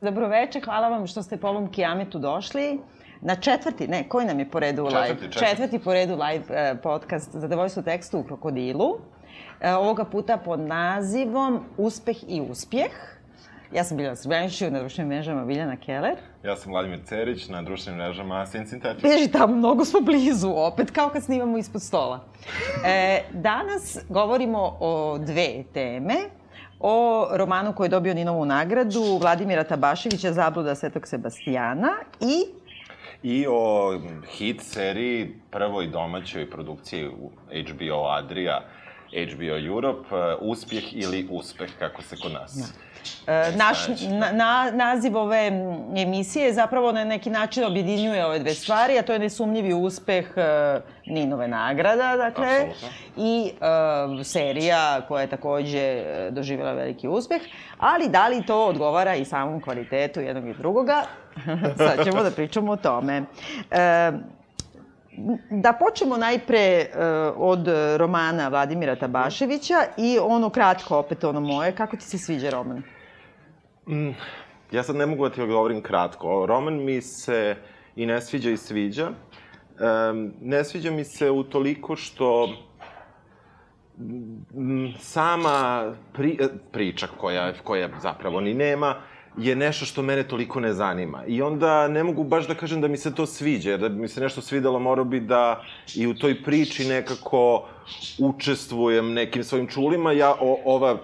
Dobroveče, hvala vam što ste po ovom kijametu došli. Na četvrti, ne, koji nam je po redu live? Četvrti, četvrti. četvrti po redu live e, podcast Zadovoljstvo tekstu u Krokodilu. E, ovoga puta pod nazivom Uspeh i uspjeh. Ja sam Biljana Srbljaniću, na društvenim mrežama Biljana Keller. Ja sam Vladimir Cerić, na društvenim mrežama Sin Sintetic. Beži tamo, mnogo smo blizu, opet kao kad snimamo ispod stola. E, danas govorimo o dve teme. O romanu koji je dobio Ninovu nagradu, Vladimira Tabaševića, Zabluda Svetog Sebastijana i I o hit seriji, prvoj domaćoj produkciji u HBO Adria, HBO Europe, uh, Uspjeh ili Uspeh, kako se kod nas. Da. E, naš na, na, naziv ove emisije zapravo na neki način objedinjuje ove dve stvari, a to je nesumnjivi uspeh e, Ninove nagrada, dakle, Apsolutno. i e, serija koja je takođe e, doživjela veliki uspeh, ali da li to odgovara i samom kvalitetu jednog i drugoga, sad ćemo da pričamo o tome. E, da počnemo najpre uh, od romana Vladimira Tabaševića i ono kratko opet ono moje. Kako ti se sviđa roman? Mm, ja sad ne mogu da ti odgovorim kratko. Roman mi se i ne sviđa i sviđa. Um, ne sviđa mi se u toliko što mm, sama pri, priča koja, koja zapravo ni nema, je nešto što mene toliko ne zanima. I onda ne mogu baš da kažem da mi se to sviđa, jer da bi mi se nešto svidelo, morao bi da i u toj priči nekako učestvujem nekim svojim čulima. Ja, o, ova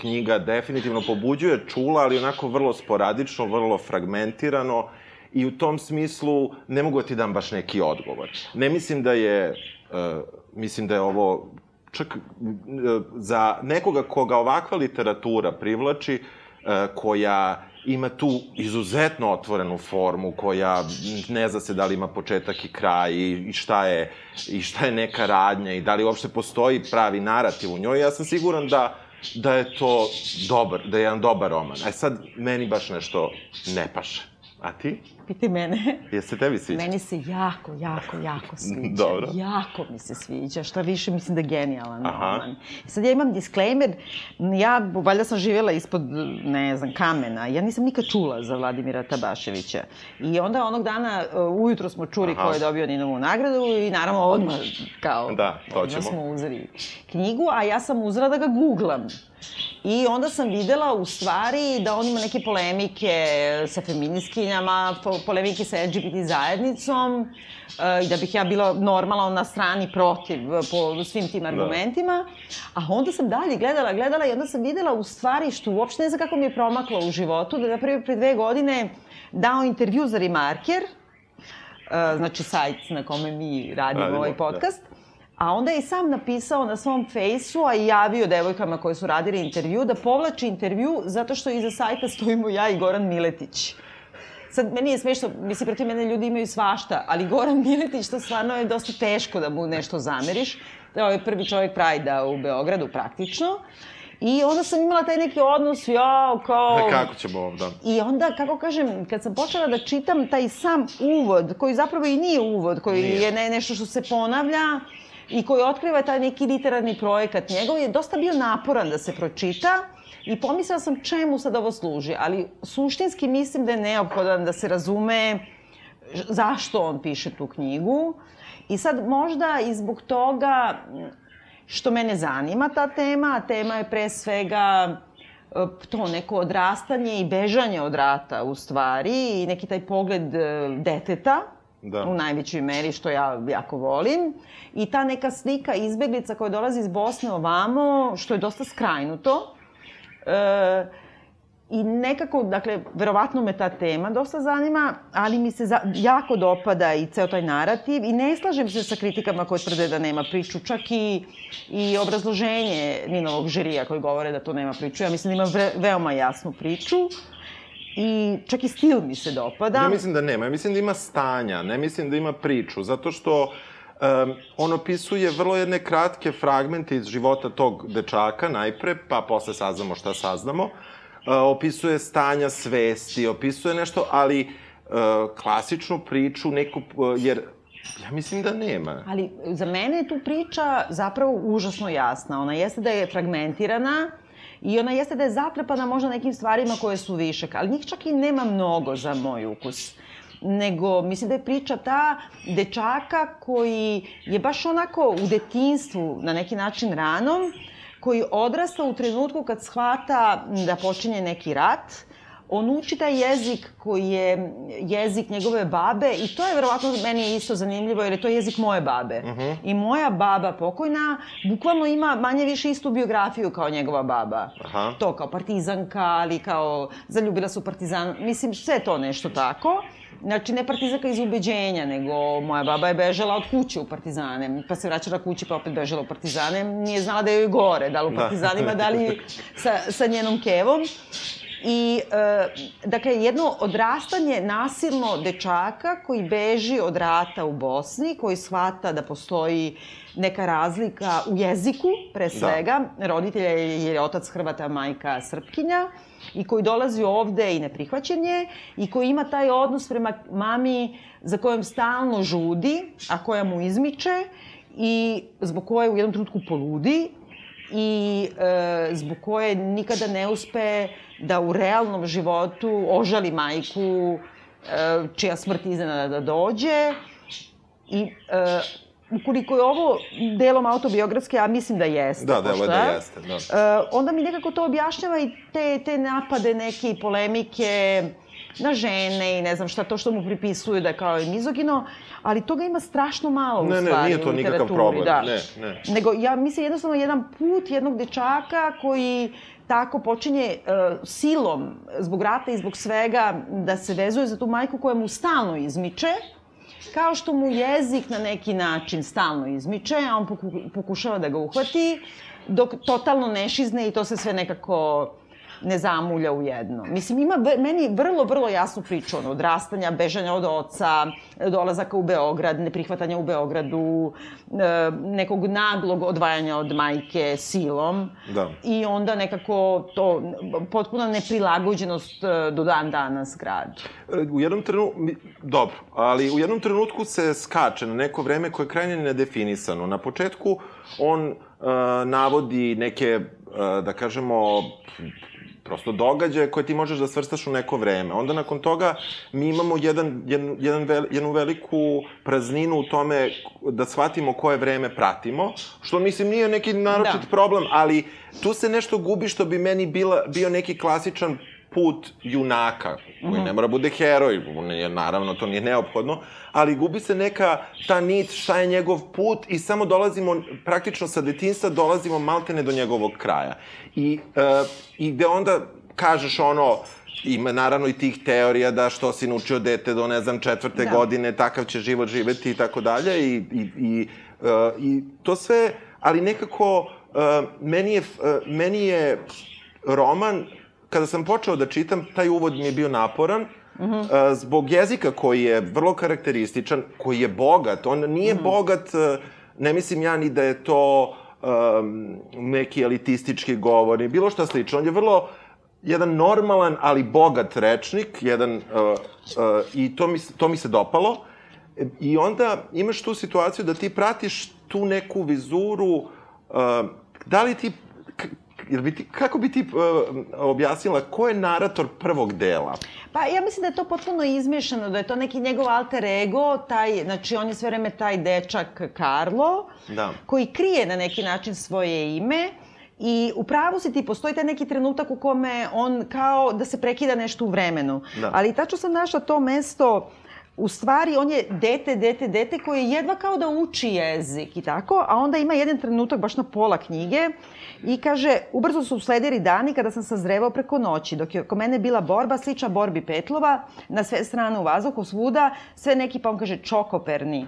knjiga definitivno pobuđuje čula, ali onako vrlo sporadično, vrlo fragmentirano i u tom smislu ne mogu da ti dam baš neki odgovor. Ne mislim da je, uh, mislim da je ovo čak uh, za nekoga koga ovakva literatura privlači, uh, koja ima tu izuzetno otvorenu formu koja ne zna se da li ima početak i kraj i, šta je i šta je neka radnja i da li uopšte postoji pravi narativ u njoj. Ja sam siguran da da je to dobar, da je jedan dobar roman. A sad meni baš nešto ne paše. A ti? Piti mene. Jeste tebi sviđa? Meni se jako, jako, jako sviđa. Dobro. Jako mi se sviđa. Šta više, mislim da je genijalan Aha. roman. Sad ja imam disclaimer. Ja, valjda sam živjela ispod, ne znam, kamena. Ja nisam nikad čula za Vladimira Tabaševića. I onda onog dana, uh, ujutro smo čuli Aha. ko je dobio Ninovu nagradu i naravno odmah, kao, Da, to ćemo. smo uzeli knjigu, a ja sam uzela da ga googlam. I onda sam videla u stvari da on ima neke polemike sa feminiskinjama, po, polemike sa LGBT zajednicom e, i da bih ja bila normalno na strani protiv e, po svim tim argumentima. A onda sam dalje gledala, gledala i onda sam videla u stvari što uopšte ne znam kako mi je promaklo u životu, da je napravio pre dve godine dao intervju za Remarker, e, znači sajt na kome mi radimo, Radimo, ovaj da. A onda je i sam napisao na svom fejsu, a i javio devojkama koje su radili intervju, da povlači intervju zato što iza sajta stojimo ja i Goran Miletić. Sad, meni je smešno, mislim, protiv mene ljudi imaju svašta, ali Goran Miletić, to stvarno je dosta teško da mu nešto zameriš. Da je prvi čovjek Prajda u Beogradu, praktično. I onda sam imala taj neki odnos, ja, kao... E, kako ćemo ovdje? I onda, kako kažem, kad sam počela da čitam taj sam uvod, koji zapravo i nije uvod, koji Nije. je ne, nešto što se ponavlja i koji otkriva taj neki literarni projekat njegov, je dosta bio naporan da se pročita i pomislila sam čemu sad ovo služi, ali suštinski mislim da je neophodan da se razume zašto on piše tu knjigu. I sad možda i zbog toga što mene zanima ta tema, a tema je pre svega e, to neko odrastanje i bežanje od rata u stvari i neki taj pogled e, deteta Da. u najvećoj meri što ja jako volim i ta neka slika izbeglica koja dolazi iz Bosne ovamo što je dosta skrajnuto e, I nekako, dakle, verovatno me ta tema dosta zanima, ali mi se za, jako dopada i ceo taj narativ i ne slažem se sa kritikama koje tvrde da nema priču, čak i, i obrazloženje Ninovog žirija koji govore da to nema priču. Ja mislim da ima vre, veoma jasnu priču i čak i stil mi se dopada. Ja mislim da nema. Ja mislim da ima stanja, ne mislim da ima priču, zato što um, on opisuje vrlo jedne kratke fragmente iz života tog dečaka najpre, pa posle saznamo šta saznamo. Uh, opisuje stanja svesti, opisuje nešto, ali uh, klasičnu priču, neku, uh, jer ja mislim da nema. Ali za mene je tu priča zapravo užasno jasna. Ona jeste da je fragmentirana I ona jeste da je zatrpana možda nekim stvarima koje su višak, ali njih čak i nema mnogo za moj ukus. Nego mislim da je priča ta dečaka koji je baš onako u detinstvu na neki način ranom, koji odrasta u trenutku kad shvata da počinje neki rat, on uči taj jezik koji je jezik njegove babe i to je verovatno meni isto zanimljivo jer je to jezik moje babe. Uh -huh. I moja baba pokojna bukvalno ima manje više istu biografiju kao njegova baba. Aha. To kao partizanka, ali kao zaljubila su partizan, mislim sve to nešto tako. Znači, ne partizanka iz ubeđenja, nego moja baba je bežala od kuće u partizane, pa se vraćala kući pa opet bežala u partizane. Nije znala da joj je gore, da li u da. partizanima, da li sa, sa njenom kevom. I, e, dakle, jedno odrastanje nasilno dečaka koji beži od rata u Bosni, koji shvata da postoji neka razlika u jeziku, pre da. svega. Da. Roditelja je, je otac Hrvata, majka Srpkinja i koji dolazi ovde i neprihvaćen je i koji ima taj odnos prema mami za kojom stalno žudi, a koja mu izmiče i zbog koje u jednom trenutku poludi i e, zbog koje nikada ne uspe da u realnom životu ožali majku e, čija smrt iznenada da dođe i e, ukoliko je ovo delom autobiografske, a mislim da jeste. Da, delo je da jeste, da. Uh, onda mi nekako to objašnjava i te, te napade, neke polemike na žene i ne znam šta to što mu pripisuju da je kao i mizogino, ali toga ima strašno malo ne, u stvari ne, nije to nikakav problem. Da. Ne, ne. Nego ja mislim jednostavno jedan put jednog dečaka koji tako počinje uh, silom zbog rata i zbog svega da se vezuje za tu majku koja mu stalno izmiče, kao što mu jezik na neki način stalno izmiče, a on poku, pokušava da ga uhvati, dok totalno ne šizne i to se sve nekako ne zamulja u jedno. Mislim, ima meni vrlo, vrlo jasnu priču, ono, odrastanja, bežanja od oca, dolazaka u Beograd, neprihvatanja u Beogradu, e, nekog naglog odvajanja od majke silom. Da. I onda nekako to, potpuna neprilagođenost e, do dan danas grad. U jednom trenutku, dobro, ali u jednom trenutku se skače na neko vreme koje je krajnje nedefinisano. Na početku on uh, navodi neke, uh, da kažemo, prosto događaje koje ti možeš da svrstaš u neko vreme. Onda nakon toga mi imamo jedan, jedan, jedan vel, jednu veliku prazninu u tome da shvatimo koje vreme pratimo, što mislim nije neki naročit da. problem, ali tu se nešto gubi što bi meni bila, bio neki klasičan put junaka, koji -hmm. ne mora bude heroj, naravno to nije neophodno, ali gubi se neka ta nit šta je njegov put i samo dolazimo, praktično sa detinstva dolazimo maltene do njegovog kraja. I, uh, i gde onda kažeš ono, ima naravno i tih teorija da što si naučio dete do, ne znam, četvrte da. godine, takav će život živeti i tako dalje i, i, i, uh, i to sve, ali nekako uh, meni, je, uh, meni je roman kada sam počeo da čitam, taj uvod mi je bio naporan, Mm -hmm. zbog jezika koji je vrlo karakterističan, koji je bogat. On nije mm -hmm. bogat, ne mislim ja ni da je to um, neki elitistički govor, bilo šta slično. On je vrlo jedan normalan, ali bogat rečnik, jedan, uh, uh, i to mi, to mi se dopalo. I onda imaš tu situaciju da ti pratiš tu neku vizuru, uh, da li ti Jel bi ti, kako bi ti uh, objasnila ko je narator prvog dela? Pa ja mislim da je to potpuno izmješano, da je to neki njegov alter ego, taj, znači on je sve vreme taj dečak Karlo, da. koji krije na neki način svoje ime, I u pravu si ti, postoji taj neki trenutak u kome on kao da se prekida nešto u vremenu. Da. Ali tačno sam našla to mesto u stvari on je dete, dete, dete koje jedva kao da uči jezik i tako, a onda ima jedan trenutak baš na pola knjige i kaže, ubrzo su usledili dani kada sam sazrevao preko noći, dok je oko mene bila borba slična borbi petlova, na sve strane u vazduhu, svuda, sve neki, pa on kaže, čokoperni,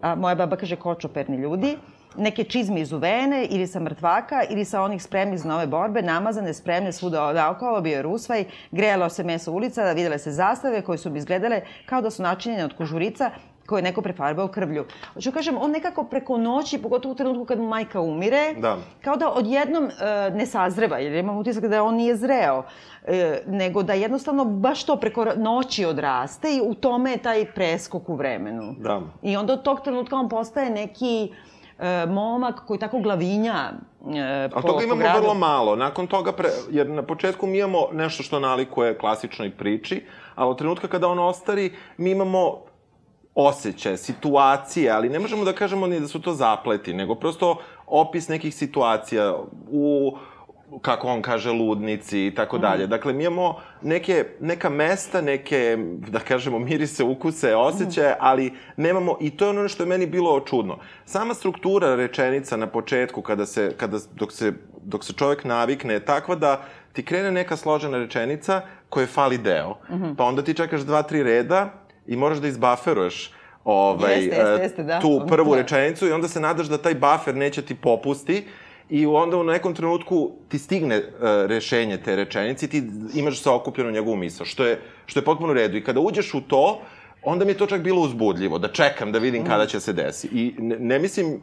a moja baba kaže kočoperni ljudi, neke čizme iz uvene ili sa mrtvaka ili sa onih spremnih za nove borbe, namazane, spremne svuda naokolo, bio je rusvaj, grejalo se meso ulica, videle se zastave koje su bi izgledale kao da su načinjene od kožurica koje je neko prefarbao krvlju. Hoću da kažem, on nekako preko noći, pogotovo u trenutku kad mu majka umire, da. kao da odjednom e, ne sazreva, jer imam utisak da on nije zreo, e, nego da jednostavno baš to preko noći odraste i u tome je taj preskok u vremenu. Da. I onda od tog trenutka on postaje neki e, momak koji tako glavinja e, po, Ali toga imamo gradu. vrlo malo. Nakon toga, pre, jer na početku mi imamo nešto što nalikuje klasičnoj priči, ali od trenutka kada on ostari, mi imamo osjećaje, situacije, ali ne možemo da kažemo ni da su to zapleti, nego prosto opis nekih situacija u kako on kaže, ludnici i tako dalje. Dakle, mi imamo neke, neka mesta, neke, da kažemo, mirise, ukuse, osjećaje, ali nemamo, i to je ono što je meni bilo čudno. Sama struktura rečenica na početku, kada se, kada, dok, se, dok se čovek navikne, je takva da ti krene neka složena rečenica koje fali deo, pa onda ti čekaš dva, tri reda i moraš da izbaferuješ ovaj, Jeste, jeste, e, jeste, da. tu prvu rečenicu i onda se nadaš da taj buffer neće ti popusti i onda u nekom trenutku ti stigne uh, rešenje te rečenice i ti imaš se okupljeno njegovu misao, što je, što je potpuno u redu. I kada uđeš u to, onda mi je to čak bilo uzbudljivo, da čekam da vidim kada će se desi. I ne, ne mislim, uh,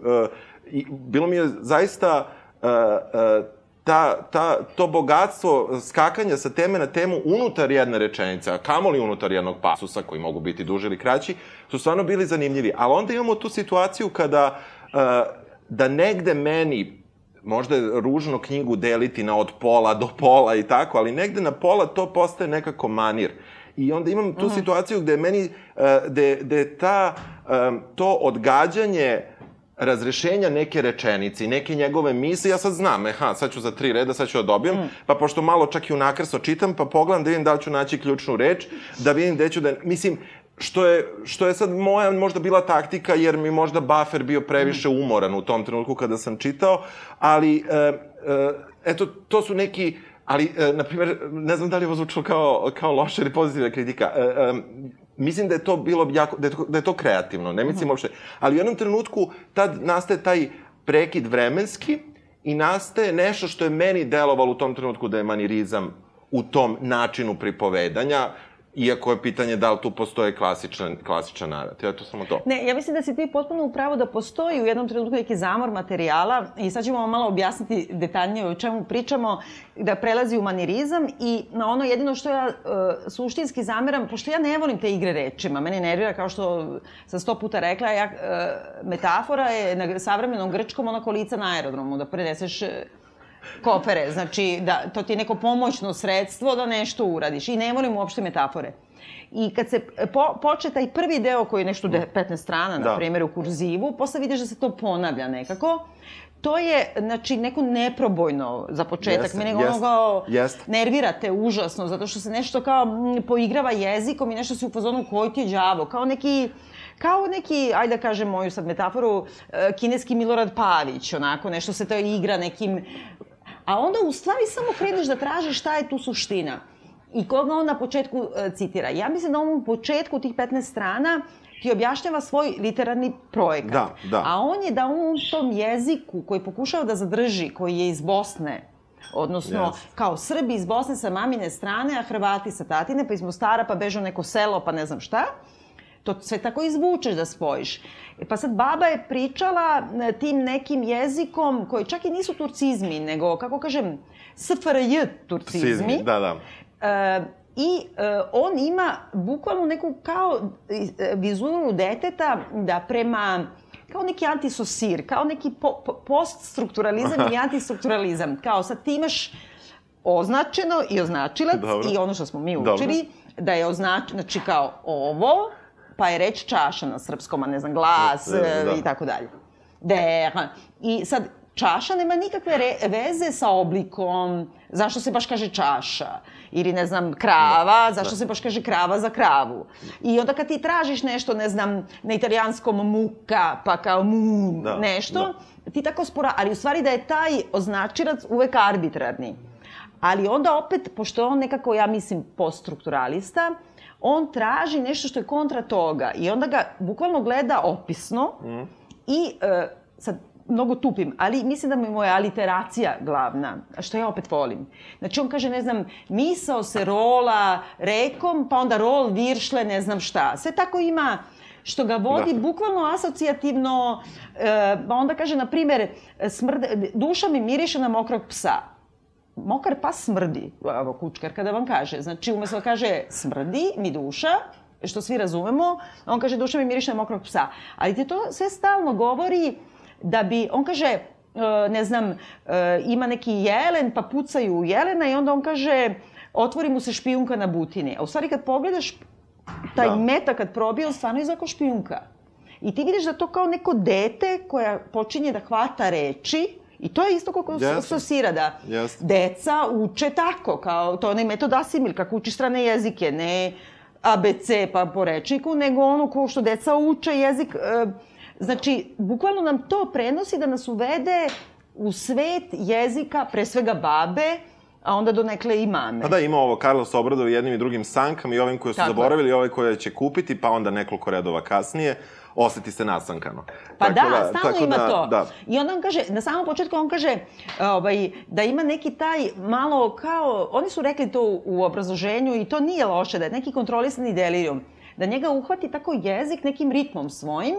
i bilo mi je zaista uh, uh, ta, ta, to bogatstvo skakanja sa teme na temu unutar jedne rečenice, a kamoli unutar jednog pasusa, koji mogu biti duži ili kraći, su stvarno bili zanimljivi. Ali onda imamo tu situaciju kada uh, da negde meni možda je ružno knjigu deliti na od pola do pola i tako, ali negde na pola to postaje nekako manir. I onda imam tu situaciju gde meni, uh, gde, gde ta, um, to odgađanje razrešenja neke rečenice i neke njegove misle, ja sad znam, aha, sad ću za tri reda, sad ću da dobijem, mm. pa pošto malo čak i unakrsno čitam, pa pogledam da vidim da li ću naći ključnu reč, da vidim gde ću da... Mislim, što je, što je sad moja možda bila taktika, jer mi možda buffer bio previše umoran u tom trenutku kada sam čitao, ali, e, e, eto, to su neki Ali, e, na primjer, ne znam da li je ovo zvučalo kao, kao loša ili pozitivna kritika. E, e, mislim da je to bilo jako, da je to, da je to kreativno, ne mislim uopšte. Ali u jednom trenutku tad nastaje taj prekid vremenski i nastaje nešto što je meni delovalo u tom trenutku da je manirizam u tom načinu pripovedanja, iako je pitanje da li tu postoje klasičan, klasičan narativ. Eto, samo to. Ne, ja mislim da si ti potpuno u pravu da postoji u jednom trenutku neki zamor materijala i sad ćemo vam malo objasniti detaljnije o čemu pričamo, da prelazi u manirizam i na ono jedino što ja uh, suštinski zameram, pošto ja ne volim te igre rečima, mene nervira kao što sam sto puta rekla, ja, uh, metafora je na savremenom grčkom ona kolica na aerodromu, da preneseš kofere, znači da to ti je neko pomoćno sredstvo da nešto uradiš i ne volim uopšte metafore. I kad se po, poče taj prvi deo koji je nešto de, 15 strana, na Da. primjer, u kurzivu, posle vidiš da se to ponavlja nekako, to je, znači, neko neprobojno za početak. Jeste, Mene ono kao jeste. nervirate užasno, zato što se nešto kao m, poigrava jezikom i nešto se u fazonu koji ti je đavo, kao neki kao neki, ajde da kažem moju sad metaforu, e, kineski Milorad Pavić, onako, nešto se to igra nekim... A onda u stvari samo kreneš da tražiš šta je tu suština. I koga on na početku e, citira. Ja mislim da on u početku tih 15 strana ti objašnjava svoj literarni projekat. Da, da. A on je da on u tom jeziku koji pokušava da zadrži, koji je iz Bosne, odnosno Jeste. kao Srbi iz Bosne sa mamine strane, a Hrvati sa tatine, pa iz Mostara, pa beže u neko selo, pa ne znam šta. To sve tako izvučeš da spojiš. E pa sad baba je pričala e, tim nekim jezikom koji čak i nisu turcizmi, nego, kako kažem, SFRJ turcizmi. Sizmi, da, da. E, I e, on ima bukvalno neku kao e, vizuru deteta da prema kao neki antisosir, kao neki po, po, poststrukturalizam ili antistrukturalizam. Kao sad ti imaš označeno i označilac Dobro. i ono što smo mi Dobro. učili, da je označ, znači kao ovo, pa je reč čaša na srpskom, a ne znam, glas Da, da, da. e, i tako dalje. Der. I sad, čaša nema nikakve re, veze sa oblikom, zašto se baš kaže čaša, ili ne znam, krava, zašto se baš kaže krava za kravu. I onda kad ti tražiš nešto, ne znam, na italijanskom muka, pa kao mu, Da, nešto, ti tako spora, ali u stvari da je taj označilac uvek arbitrarni. Ali onda opet, pošto on nekako, ja mislim, poststrukturalista, on traži nešto što je kontra toga i onda ga bukvalno gleda opisno Mhm. i e, sad mnogo tupim, ali mislim da mi je moja aliteracija glavna, što ja opet volim. Znači on kaže, ne znam, misao se rola rekom, pa onda rol viršle, ne znam šta. Sve tako ima što ga vodi Da. bukvalno asocijativno, e, pa onda kaže, na primjer, smrde, duša mi miriše na mokrog psa. Mokar pas smrdi, evo kučkar kada vam kaže. Znači, umesto da kaže smrdi mi duša, što svi razumemo, on kaže duša mi miriše na mokrog psa. Ali ti to sve stalno govori da bi, on kaže, e, ne znam, e, ima neki jelen, pa pucaju u jelena i onda on kaže, otvori mu se špijunka na butini. A u stvari kad pogledaš, taj Da. meta kad probije, on stvarno kao špijunka. I ti vidiš da to kao neko dete koja počinje da hvata reči, I to je isto kako yes. sosira da Jeste. deca uče tako, kao to je onaj metod asimil, kako učiš strane jezike, ne ABC pa po rečniku, nego ono ko što deca uče jezik. e, Znači, bukvalno nam to prenosi da nas uvede u svet jezika, pre svega babe, a onda do nekle i mame. Pa da, ima ovo Carlos Obradov jednim i drugim sankama i ovim koje su Tako je. zaboravili i ovaj koje će kupiti, pa onda nekoliko redova kasnije, oseti se nasankano. Pa Tako da, stalno tako ima to. Da, I onda on kaže, na samom početku on kaže ovaj, da ima neki taj malo kao, oni su rekli to u obrazloženju i to nije loše, da je neki kontrolisani delirijum. Da njega uhvati tako jezik nekim ritmom svojim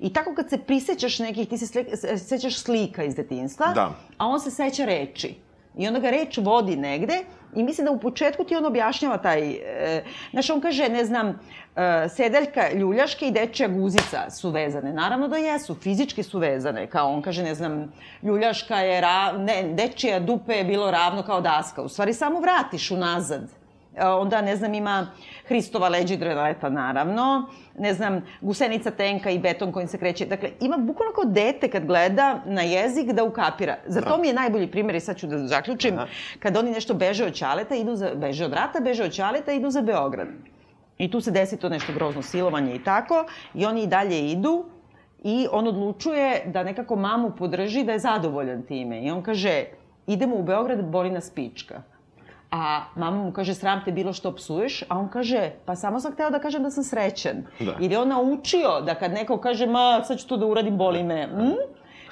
I tako kad se prisećaš nekih, ti se se- sećaš slika iz detinstva, Da. a on se seća reči. I onda ga reč vodi negde i mislim da u početku ti on objašnjava taj... E, znaš, on kaže, ne znam, e, sedeljka ljuljaške i dečija guzica su vezane. Naravno da jesu, fizički su vezane. Kao on kaže, ne znam, ljuljaška je, ra, ne, dečija dupe je bilo ravno kao daska. U stvari samo vratiš unazad. E, onda, ne znam, ima Hristova leđa i dreleta, naravno. Ne znam, gusenica tenka i beton kojim se kreće. Dakle, ima bukvalno kao dete kad gleda na jezik da ukapira. Za Da. to mi je najbolji primjer i sad ću da zaključim. Aha. Kad oni nešto beže od Ćaleta, idu za, beže od rata, beže od Ćaleta, idu za Beograd. I tu se desi to nešto grozno silovanje i tako. I oni i dalje idu i on odlučuje da nekako mamu podrži da je zadovoljan time. I on kaže, idemo u Beograd, boli nas pička. A mama mu kaže, sram te bilo što psuješ, a on kaže, pa samo sam hteo da kažem da sam srećan. Da. Jer je on naučio da kad neko kaže, ma sad ću to da uradim, boli me, mm?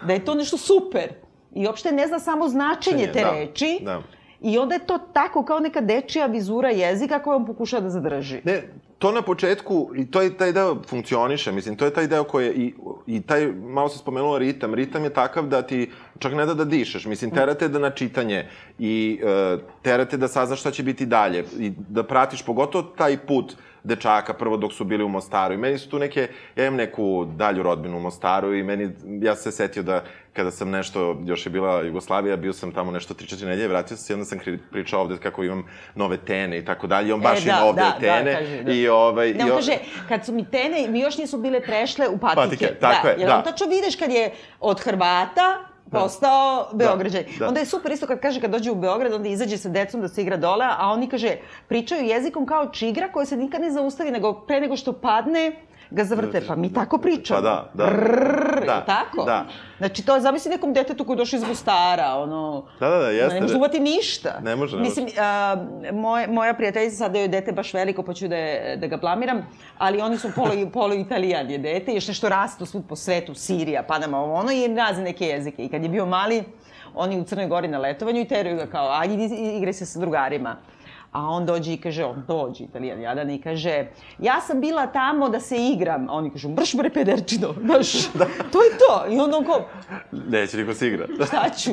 da je to nešto super. I uopšte ne zna samo značenje te Da, reči. da. I onda je to tako kao neka dečija vizura jezika koju on pokušava da zadrži. Ne, to na početku, i to je taj deo funkcioniše, mislim, to je taj deo koji je, i, i taj, malo se spomenula ritam, ritam je takav da ti čak ne da da dišeš, mislim, terate da na čitanje i e, terate da saznaš šta će biti dalje i da pratiš pogotovo taj put dečaka prvo dok su bili u Mostaru i meni su tu neke, ja imam neku dalju rodbinu u Mostaru i meni, ja se setio da kada sam nešto, još je bila Jugoslavija, bio sam tamo nešto 3-4 nedelje, vratio sam se i onda sam pričao ovde kako imam nove tene i tako dalje, i on baš E, da, ima ovde da, da, tene kaže, da. i ovaj... Ne, i on o- kaže, kad su mi tene, mi još nisu bile prešle u patike. Patike, tako da, je, jer da. on tačno vidiš kad je od Hrvata postao Beograđan. da. Onda je super isto kad kaže kad dođe u Beograd, onda izađe sa decom da se igra dole, a oni kaže, pričaju jezikom kao čigra koja se nikad ne zaustavi, nego pre nego što padne, ga zavrte. Pa mi tako pričamo. Pa da, da. Rrrr, Da, tako? da. Znači, to je, zamisli nekom detetu koji je došao iz Mostara, ono... Da, da, da, jeste. Ne može uvati ništa. Ne može, ne Mislim, a, moj, moja prijateljica sada je dete baš veliko, pa ću da, je, da ga blamiram, ali oni su polo, polo italijan je dete, još nešto rastu svud po svetu, Sirija, Panama, ono, i razne neke jezike. I kad je bio mali, oni u Crnoj Gori na letovanju i teraju ga kao, ajde igraj se sa drugarima. A on dođe i kaže, on dođe, italijan jadan, i kaže, ja sam bila tamo da se igram. A oni kažu, mrš bre pederčino, znaš, Da. to je to. I onda on kao, Neće niko se igra. šta ću?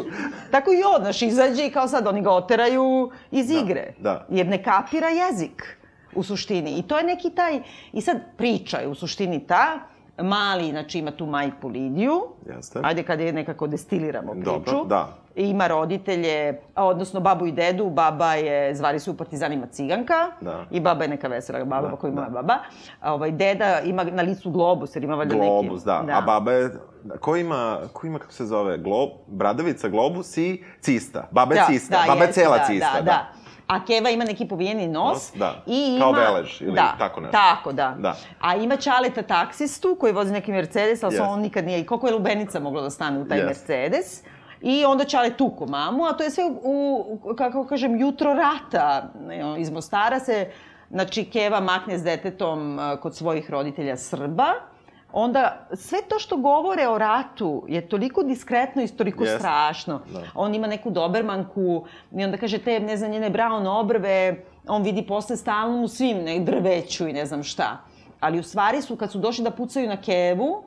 Tako i on, znaš, izađe i kao sad oni ga oteraju iz igre. da. Jer ne kapira jezik u suštini. I to je neki taj, i sad priča je u suštini ta, mali, znači ima tu majku Lidiju, Jeste. ajde kad je nekako destiliramo priču. Dobro, da. Ima roditelje, odnosno babu i dedu, baba je, zvali su u partizanima ciganka, Da. i baba je neka vesela baba, Da, koja ima da. baba. A ovaj, deda ima na licu globus, jer ima valjda neki... Globus, da. A baba je... Ko ima, ko ima, kako se zove, glob, bradavica, globus i cista. Baba je cista. baba je cela da, cista, da, da. A Keva ima neki povijeni nos. Nos, da. I ima, Kao Belež ili da, tako nešto. Tako, da. Da. A ima Čaleta taksistu koji vozi neki Mercedes, ali Jeste. on nikad nije... I koliko je lubenica moglo da stane u taj Jeste. Mercedes. I onda Čale tuko mamu, a to je sve u, u kako kažem, jutro rata. Iz Mostara se, znači, Keva makne s detetom kod svojih roditelja Srba, onda sve to što govore o ratu je toliko diskretno i toliko Jeste. strašno. Da. On ima neku dobermanku i onda kaže te, ne znam, njene brown obrve, on vidi posle stalno u svim, ne, drveću i ne znam šta. Ali u stvari su, kad su došli da pucaju na kevu,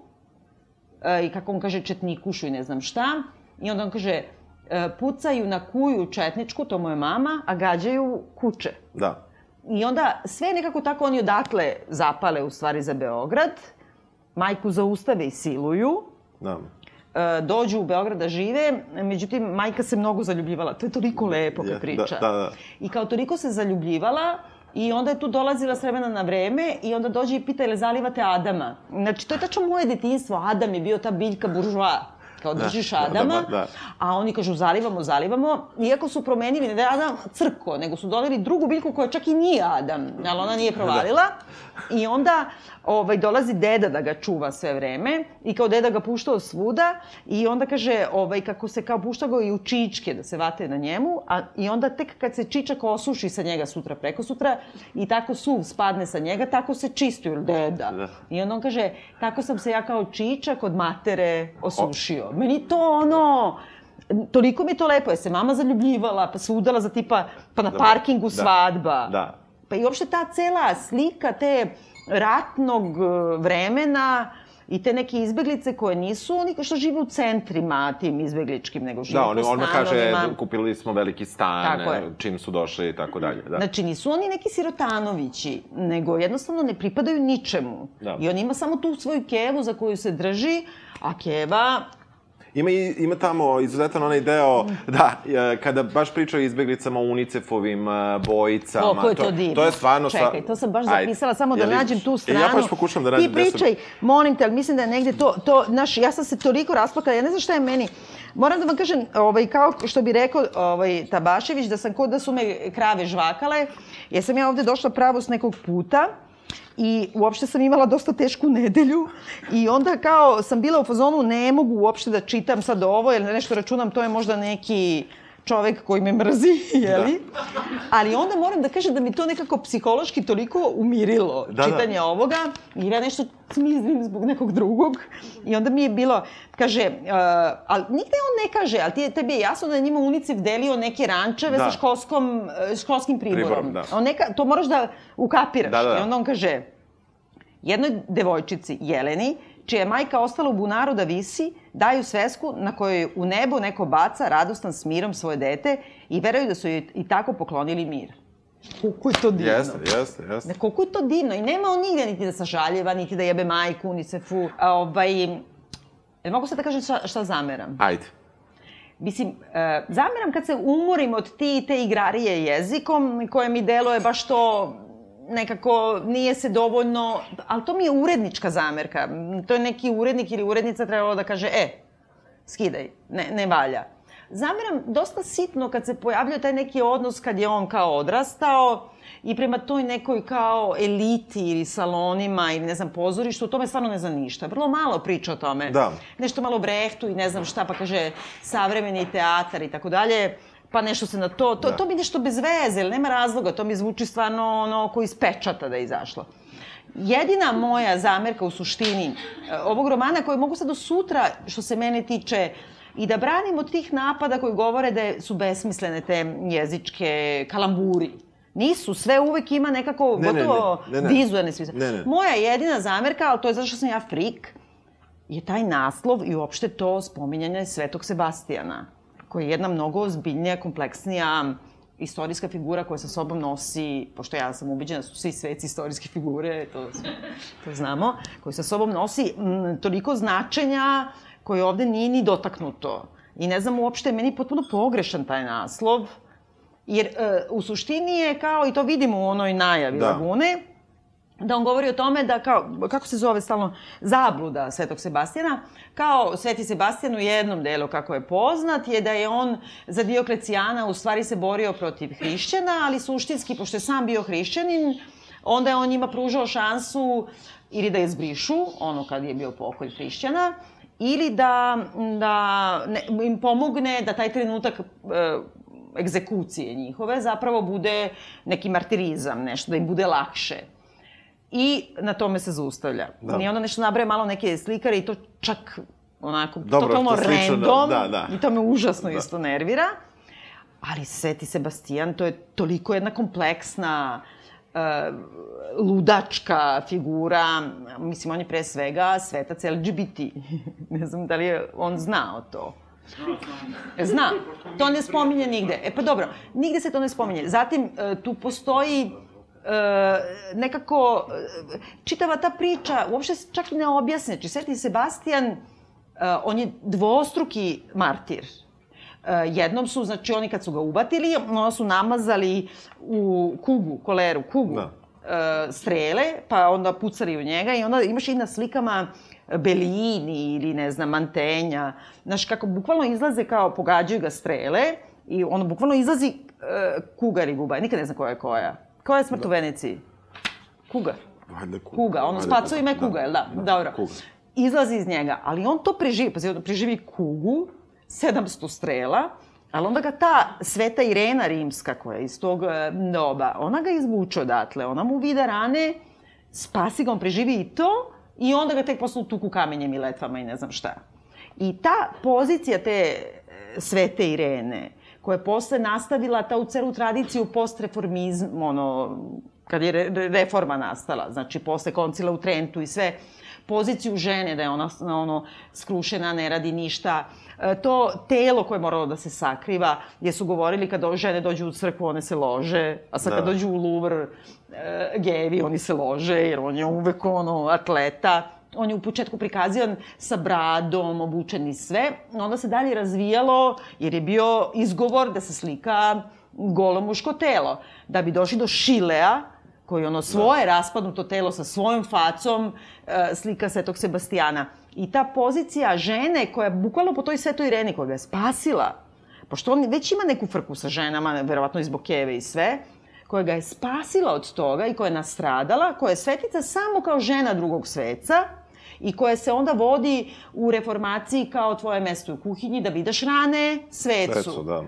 e, i kako on kaže, četnikušu i ne znam šta, i onda on kaže, e, pucaju na kuju četničku, to mu je mama, a gađaju kuće. Da. I onda sve nekako tako oni odatle zapale u stvari za Beograd, majku zaustave i siluju, Da. e, dođu u Beograd da žive, međutim, majka se mnogo zaljubljivala. To je toliko lepo kad Ja, priča. da, da, da. I kao toliko se zaljubljivala, I onda je tu dolazila s vremena na vreme i onda dođe i pita, ili zalivate Adama? Znači, to je tačno moje detinstvo. Adam je bio ta biljka buržoa. Kao Da, držiš da, da, Adama, da. a oni kažu zalivamo, zalivamo. Iako su promenili, ne da je Adam crko, nego su dodali drugu biljku koja čak i nije Adam, ali ona nije provalila. I onda ovaj, dolazi deda da ga čuva sve vreme i kao deda ga puštao svuda i onda kaže ovaj, kako se kao pušta ga i u čičke da se vate na njemu a, i onda tek kad se čičak osuši sa njega sutra preko sutra i tako suv spadne sa njega, tako se čisti ili deda. Da. I onda on kaže, tako sam se ja kao čičak od matere osušio. Meni to ono, toliko mi je to lepo, je se mama zaljubljivala, pa se udala za tipa, pa na Da, parkingu da, svadba. da. Pa i uopšte ta cela slika te ratnog e, vremena i te neke izbeglice koje nisu oni što žive u centrima tim izbegličkim, nego žive Da, po on, on kaže, stanovima. kupili smo veliki stan, Tako je. čim su došli i tako dalje. Da. Znači, nisu oni neki sirotanovići, nego jednostavno ne pripadaju ničemu. Da. I on ima samo tu svoju kevu za koju se drži, a keva Ima, ima tamo izuzetan onaj deo, da, e, kada baš pričaju o izbeglicama, UNICEF-ovim e, bojicama. Koliko je to, divno. To je stvarno... Čekaj, to sam baš Ajde. zapisala, samo da Jel nađem tu stranu. ja baš pokušam da nađem Ti gde sam- pričaj, molim te, ali mislim da je negde to, to, znaš, ja sam se toliko rasplakala, ja ne znam šta je meni. Moram da vam kažem, ovaj, kao što bi rekao ovaj, Tabašević, da sam kod da su me krave žvakale, jer sam ja ovde došla pravo s nekog puta, I uopšte sam imala dosta tešku nedelju i onda kao sam bila u fazonu ne mogu uopšte da čitam sad ovo jer nešto računam to je možda neki čovek koji me mrzi, jeli? Da. Ali onda moram da kažem da mi to nekako psihološki toliko umirilo, Da, da. čitanje ovoga, jer ja nešto smizlim zbog nekog drugog. I onda mi je bilo, kaže, uh, ali nigde on ne kaže, ali ti, tebi je jasno da je njima UNICEF delio neke rančeve Da. sa školskom, uh, školskim priborom. Priborom, da. On neka, to moraš da ukapiraš. Da, da, da. I onda on kaže, jednoj devojčici, Jeleni, čija je majka ostala u bunaru da visi, daju svesku na kojoj u nebo neko baca radostan s mirom svoje dete i veraju da su joj i tako poklonili mir. Koliko je to divno. Jeste, jeste, jeste. Ne, koliko je to divno. I nema on nigde niti da sažaljeva, niti da jebe majku, UNICEF-u. A, Ovaj, mogu sad da kažem šta, šta zameram? Ajde. Mislim, e, zameram kad se umorim od ti i te igrarije jezikom, koje mi deluje baš to nekako nije se dovoljno, ali to mi je urednička zamerka. To je neki urednik ili urednica trebalo da kaže, e, skidaj, ne, ne valja. Zameram dosta sitno kad se pojavljuje taj neki odnos kad je on kao odrastao i prema toj nekoj kao eliti ili salonima ili ne znam pozorištu, to me stvarno ne zna ništa. Vrlo malo priča o tome. Da. Nešto malo o Brehtu i ne znam šta, pa kaže savremeni teatar i tako dalje pa nešto se na to, to, Da. to mi nešto bez veze, ili nema razloga, to mi zvuči stvarno ono ko iz pečata da je izašlo. Jedina moja zamerka u suštini e, ovog romana koji mogu sad do sutra, što se mene tiče, i da branim od tih napada koji govore da su besmislene te jezičke kalamburi. Nisu, sve uvek ima nekako Ne, ne, gotovo ne, ne, ne. vizualne smisle. Ne, ne. Moja jedina zamerka, ali to je zato što sam ja frik, je taj naslov i uopšte to spominjanje Svetog Sebastijana, koji je jedna mnogo ozbiljnija, kompleksnija istorijska figura koja sa sobom nosi, pošto ja sam ubiđena da su svi sveci istorijske figure, to, to znamo, koji sa sobom nosi m, toliko značenja koje ovde nije ni dotaknuto. I ne znam uopšte, meni je potpuno pogrešan taj naslov, jer e, u suštini je kao, i to vidimo u onoj najavi Da. Lagune, da on govori o tome da kao, kako se zove stalno, zabluda Svetog Sebastijana, kao Sveti Sebastijan u jednom delu kako je poznat je da je on za Dioklecijana u stvari se borio protiv hrišćana, ali suštinski, pošto je sam bio hrišćanin, onda je on njima pružao šansu ili da je zbrišu, ono kad je bio pokolj hrišćana, ili da, da ne, im pomogne da taj trenutak e, egzekucije njihove zapravo bude neki martirizam, nešto da im bude lakše. I na tome se zaustavlja. Da. I onda nešto nabraje malo neke slikare i to čak onako Dobro, totalno to slično, random. da, da. I to me užasno Da. isto nervira. Ali Sveti Sebastijan, to je toliko jedna kompleksna, uh, ludačka figura. Mislim, on je pre svega svetac LGBT. ne znam da li je on znao to. Zna. To ne spominje nigde. E pa dobro, nigde se to ne spominje. Zatim, e, tu postoji nekako, e, čitava ta priča, uopšte čak i ne objasne. Znači, Sveti Sebastijan, e, on je dvostruki martir. Uh, jednom su, znači oni kad su ga ubatili, onda su namazali u kugu, koleru, kugu, da. strele, pa onda pucali u njega i onda imaš i na slikama Belini ili ne znam, Mantenja. Znaš, kako bukvalno izlaze kao pogađaju ga strele i ono bukvalno izlazi uh, kuga ili guba. Nikad ne znam koja je koja. Koja je smrt da. u Veneciji? Kuga. Valjda kuga. Kuga, ono spacu ime kuga, da, jel da? da? Dobro. Kuga. Izlazi iz njega, ali on to preživi, pa on preživi kugu, 700 strela, ali onda ga ta sveta Irena rimska, koja je iz tog e, doba, ona ga izvuče odatle, ona mu vide rane, spasi ga, on preživi i to, i onda ga tek posle tuku kamenjem i letvama i ne znam šta. I ta pozicija te e, svete Irene, koja je posle nastavila ta u celu tradiciju postreformizma, ono, kad je re, reforma nastala, znači posle koncila u Trentu i sve, poziciju žene, da je ona ono, skrušena, ne radi ništa, e, to telo koje je moralo da se sakriva, gdje su govorili kad žene dođu u crkvu, one se lože, a sad da. kad dođu u Louvre, e, gevi, oni se lože, jer on je uvek ono, atleta, on je u početku prikazivan sa bradom, obučen i sve, onda se dalje razvijalo, jer je bio izgovor da se slika golo muško telo. Da bi došli do Šilea, koji ono svoje da. raspadnuto telo sa svojom facom e, slika Svetog Sebastijana. I ta pozicija žene koja bukvalno po toj Svetoj Ireni koja ga je spasila, pošto on već ima neku frku sa ženama, verovatno iz Bokeve i sve, koja ga je spasila od toga i koja je nastradala, koja je svetica samo kao žena drugog sveca i koja se onda vodi u reformaciji kao tvoje mesto u kuhinji da vidaš rane svecu. Svecu, da. Uh,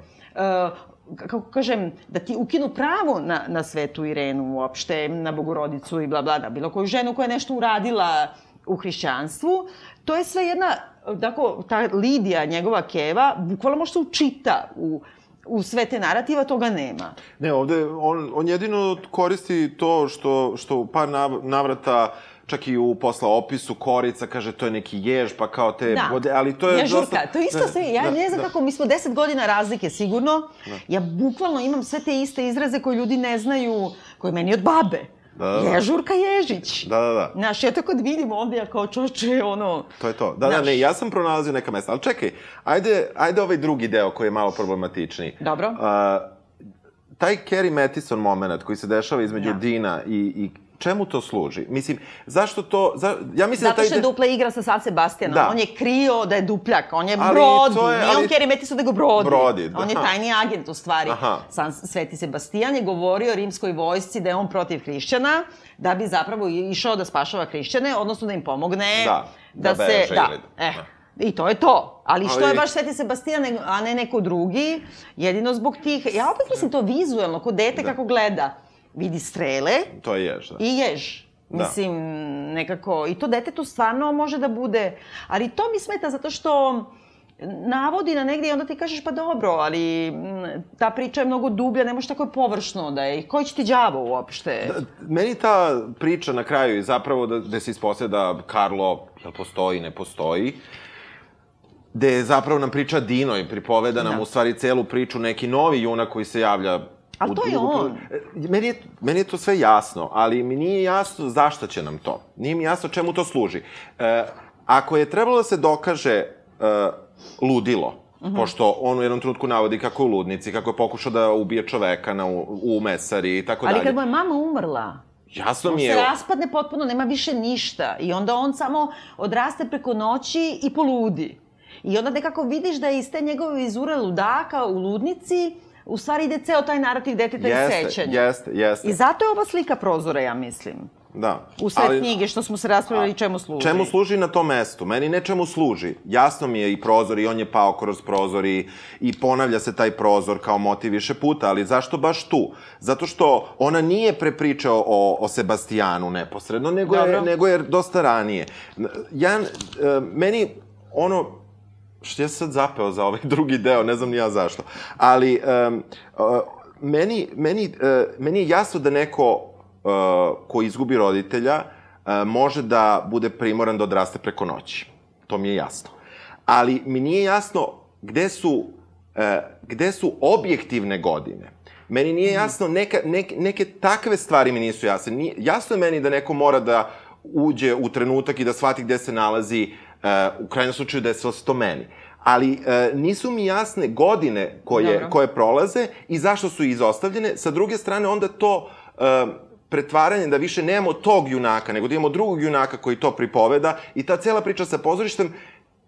kako kažem, da ti ukinu pravo na, na svetu Irenu uopšte, na Bogorodicu i bla bla, da bilo koju ženu koja je nešto uradila u hrišćanstvu, to je sve jedna, tako, ta Lidija, njegova keva, bukvalno može se učita u, u sve te narativa, toga nema. Ne, ovde on, on jedino koristi to što, što u par navrata uh, čak i u posla opisu korica, kaže to je neki jež, pa kao te da. vode, ali to je Ježurka, dosta... to isto sve, ja da, ne znam da. kako, mi smo deset godina razlike sigurno, da. ja bukvalno imam sve te iste izraze koje ljudi ne znaju, koje meni od babe. Da, da, da. Ježurka Ježić. Da, da, da. Znaš, ja tako vidim ovde, ja kao čoče, ono... To je to. Da, Znaš... da, ne, ja sam pronalazio neka mesta. Ali čekaj, ajde, ajde ovaj drugi deo koji je malo problematičniji. Dobro. Uh, taj Kerry Mattison moment koji se dešava između ja. Dina i, i čemu to služi? Mislim, zašto to... Za, ja mislim Zato da taj... što je dupla igra sa San Sebastianom. Da. On je krio da je dupljak, on je ali brodi. Je, Nije ali... on Kerry Metisu, nego brodi. Brodi, da. On je tajni agent, u stvari. Aha. San, Sveti Sebastian je govorio rimskoj vojsci da je on protiv hrišćana, da bi zapravo išao da spašava hrišćane, odnosno da im pomogne da, da, da se... Da, eh. I to je to. Ali što Ali... je baš Sveti Sebastijan, a ne neko drugi, jedino zbog tih... Ja opet mislim to vizuelno, kod dete da. kako gleda vidi strele. To je jež, da. I jež. Da. Mislim, nekako, i to detetu stvarno može da bude, ali to mi smeta zato što navodi na negde i onda ti kažeš pa dobro, ali mm, ta priča je mnogo dublja, ne može tako površno da je. Koji će ti djavo uopšte? Da, meni ta priča na kraju je zapravo da, da se ispostaje da Karlo, jel postoji, ne postoji, gde zapravo nam priča Dino i pripoveda nam da. u stvari celu priču neki novi junak koji se javlja Ali to je on. E, meni je, meni je to sve jasno, ali mi nije jasno zašto će nam to. Nije mi jasno čemu to služi. E, ako je trebalo da se dokaže e, ludilo, mhm. -huh. Pošto on u jednom trenutku navodi kako je u ludnici, kako je pokušao da ubije čoveka na, u, u mesari i tako dalje. Ali kad mu je mama umrla, Jasno on mi je... On se raspadne potpuno, nema više ništa. I onda on samo odraste preko noći i poludi. I onda nekako vidiš da je iz te njegove vizure ludaka u ludnici u stvari ide ceo taj narativ deteta jeste, i sećanja. Jeste, jeste. I zato je ova slika prozora, ja mislim. Da. U sve ali, knjige što smo se raspravili čemu služi. Čemu služi na tom mestu? Meni ne čemu služi. Jasno mi je i prozor i on je pao kroz prozor i, i ponavlja se taj prozor kao motiv više puta, ali zašto baš tu? Zato što ona nije prepričao o, o Sebastijanu neposredno, nego Dobro. je, nego je dosta ranije. Ja, e, meni ono što ja sad zapeo za ovaj drugi deo, ne znam ni ja zašto. Ali, um, uh, meni, meni, uh, meni je jasno da neko uh, ko izgubi roditelja uh, može da bude primoran da odraste preko noći. To mi je jasno. Ali mi nije jasno gde su, uh, gde su objektivne godine. Meni nije mhm. jasno, neka, neke, neke takve stvari mi nisu jasne. Nije, jasno je meni da neko mora da uđe u trenutak i da shvati gde se nalazi u krajnjem slučaju desilo se to meni. Ali e, nisu mi jasne godine koje, Dobro. koje prolaze i zašto su izostavljene. Sa druge strane, onda to e, pretvaranje da više nemamo tog junaka, nego da imamo drugog junaka koji to pripoveda i ta cela priča sa pozorištem,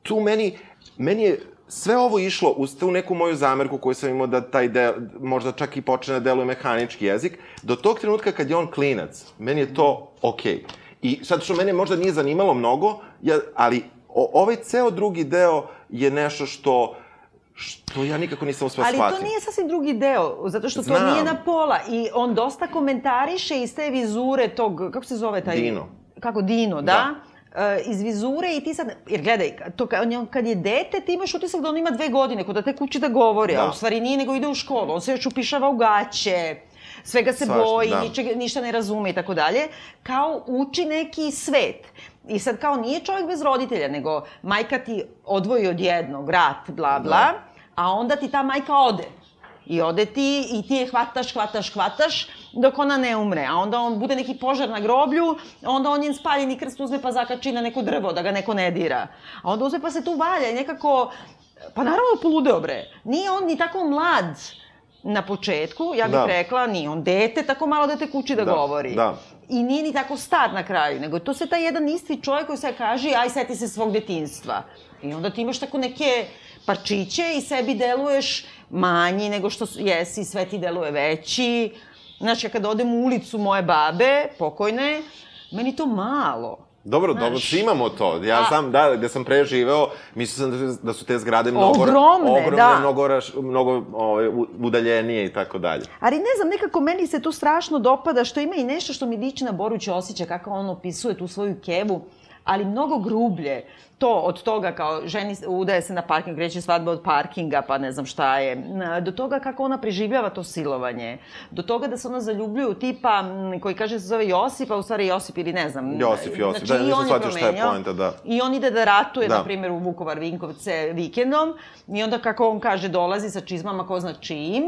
tu meni, meni je sve ovo išlo uz tu neku moju zamerku koju sam imao da taj del, možda čak i počne da deluje mehanički jezik, do tog trenutka kad je on klinac, meni je to okej. Okay. I sad što mene možda nije zanimalo mnogo, ja, ali o, ovaj ceo drugi deo je nešto što što ja nikako nisam uspeo Ali shvatiti. to nije sasvim drugi deo, zato što to Znam. nije na pola. I on dosta komentariše iz te vizure tog, kako se zove taj... Dino. Kako Dino, da? E, iz vizure i ti sad, jer gledaj, to on, kad je dete, ti imaš utisak da on ima dve godine, kod da tek uči da govori, Da. a u stvari nije nego ide u školu, on se još upišava u gaće, svega se Svašta, boji, da. ničega, ništa ne razume i tako dalje, kao uči neki svet. I sad kao nije čovjek bez roditelja, nego majka ti odvoji od jednog, rat, bla, bla, Da. a onda ti ta majka ode. I ode ti i ti je hvataš, hvataš, hvataš, dok ona ne umre. A onda on bude neki požar na groblju, onda on njen spaljeni krst uzme pa zakači na neko drvo da ga neko ne dira. A onda uzme pa se tu valja i nekako... Pa naravno poludeo bre. Nije on ni tako mlad na početku, ja bih Da. rekla, nije on dete, tako malo dete kući da, Da, govori. da. I nije ni tako star na kraju, nego to sve taj jedan isti čovjek koji sve kaže, aj seti se svog detinstva. I onda ti imaš tako neke parčiće i sebi deluješ manji nego što jesi, sve ti deluje veći. Znaš, ja kad odem u ulicu moje babe, pokojne, meni to malo. Dobro, Znaš. dobro, svi imamo to. Ja A- znam, da, gde sam pre živeo, mislio sam da, da su te zgrade mnogo... Ogromne, ogromne da. Mnogo, raš, mnogo ove, u- udaljenije i tako dalje. Ali ne znam, nekako meni se tu strašno dopada što ima i nešto što mi liči na Boru Ćosića, kako on opisuje tu svoju kevu, ali mnogo grublje. To od toga kao ženi udaje se na parking, kreće svadba od parkinga, pa ne znam šta je. Do toga kako ona preživljava to silovanje. Do toga da se ona zaljubljuje u tipa koji kaže se zove Josip, a u stvari Josip ili ne znam. Josip, Josip. Znači, Da, nisam shvatio šta je poenta, da. I on ide da ratuje, Da. na primjer, u Vukovar Vinkovce vikendom. I onda, kako on kaže, dolazi sa čizmama ko zna čijim.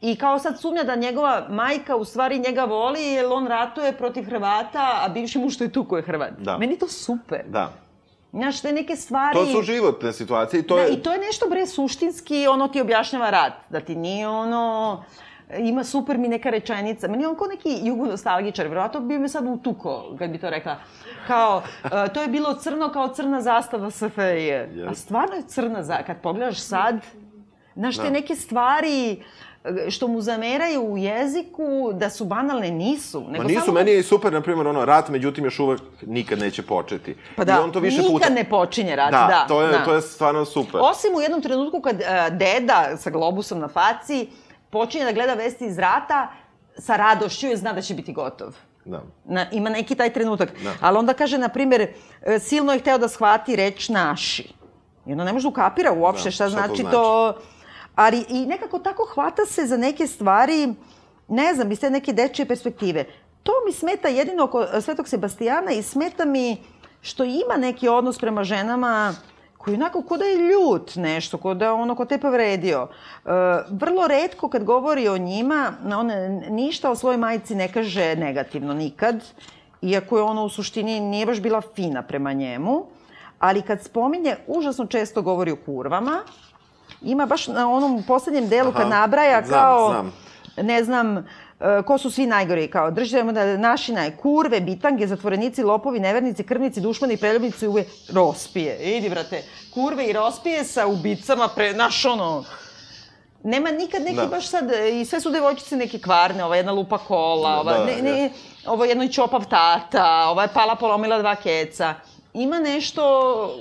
I kao sad sumnja da njegova majka u stvari njega voli jer on ratuje protiv Hrvata, a bivši muž što je tu ko je Hrvat. Da. Meni to super. Da. Znaš, te neke stvari... To su životne situacije i to da, je... i to je nešto, bre, suštinski, ono ti objašnjava rat. Da ti nije ono... Ima super mi neka rečenica. Meni je on kao neki jugonostalgičar, verovatno bi me sad utuko, kad bi to rekla. Kao, e, to je bilo crno kao crna zastava SFRJ. A stvarno je crna za... Kad pogledaš sad, znaš, te Da. neke stvari e, što mu zameraju u jeziku, da su banalne, nisu. Nego Ma nisu, samo... meni je i super, na primjer, ono, rat, međutim, još uvek nikad neće početi. Pa da, I on to više nikad puta... ne počinje rat, da, da. to je, da. to je stvarno super. Osim u jednom trenutku kad uh, deda sa globusom na faci počinje da gleda vesti iz rata sa radošću jer zna da će biti gotov. Da. Na, ima neki taj trenutak. Da. Ali onda kaže, na primjer, e, silno je hteo da shvati reč naši. I onda ne može da ukapira uopšte Da, šta, šta to znači znači. to... Ali i nekako tako hvata se za neke stvari, ne znam, iz te neke dečije perspektive. To mi smeta jedino oko Svetog Sebastijana i smeta mi što ima neki odnos prema ženama koji onako ko da je ljut nešto, ko da ono ko te povredio. E, vrlo redko kad govori o njima, on ništa o svojoj majici ne kaže negativno nikad, iako je ono u suštini nije baš bila fina prema njemu, ali kad spominje, užasno često govori o kurvama, ima baš na onom poslednjem delu kad nabraja znam, kao, znam. ne znam, e, ko su svi najgori, kao držimo da našina je kurve, bitange, zatvorenici, lopovi, nevernici, krvnici, dušmani, preljubnici, uve, rospije. Idi, brate, kurve i rospije sa ubicama, pre, naš ono, Nema nikad neki Da. baš sad, e, i sve su devojčice neke kvarne, ova jedna lupa kola, ova, Da, ne, ne, ovo jedno je čopav tata, ova je pala polomila dva keca. Ima nešto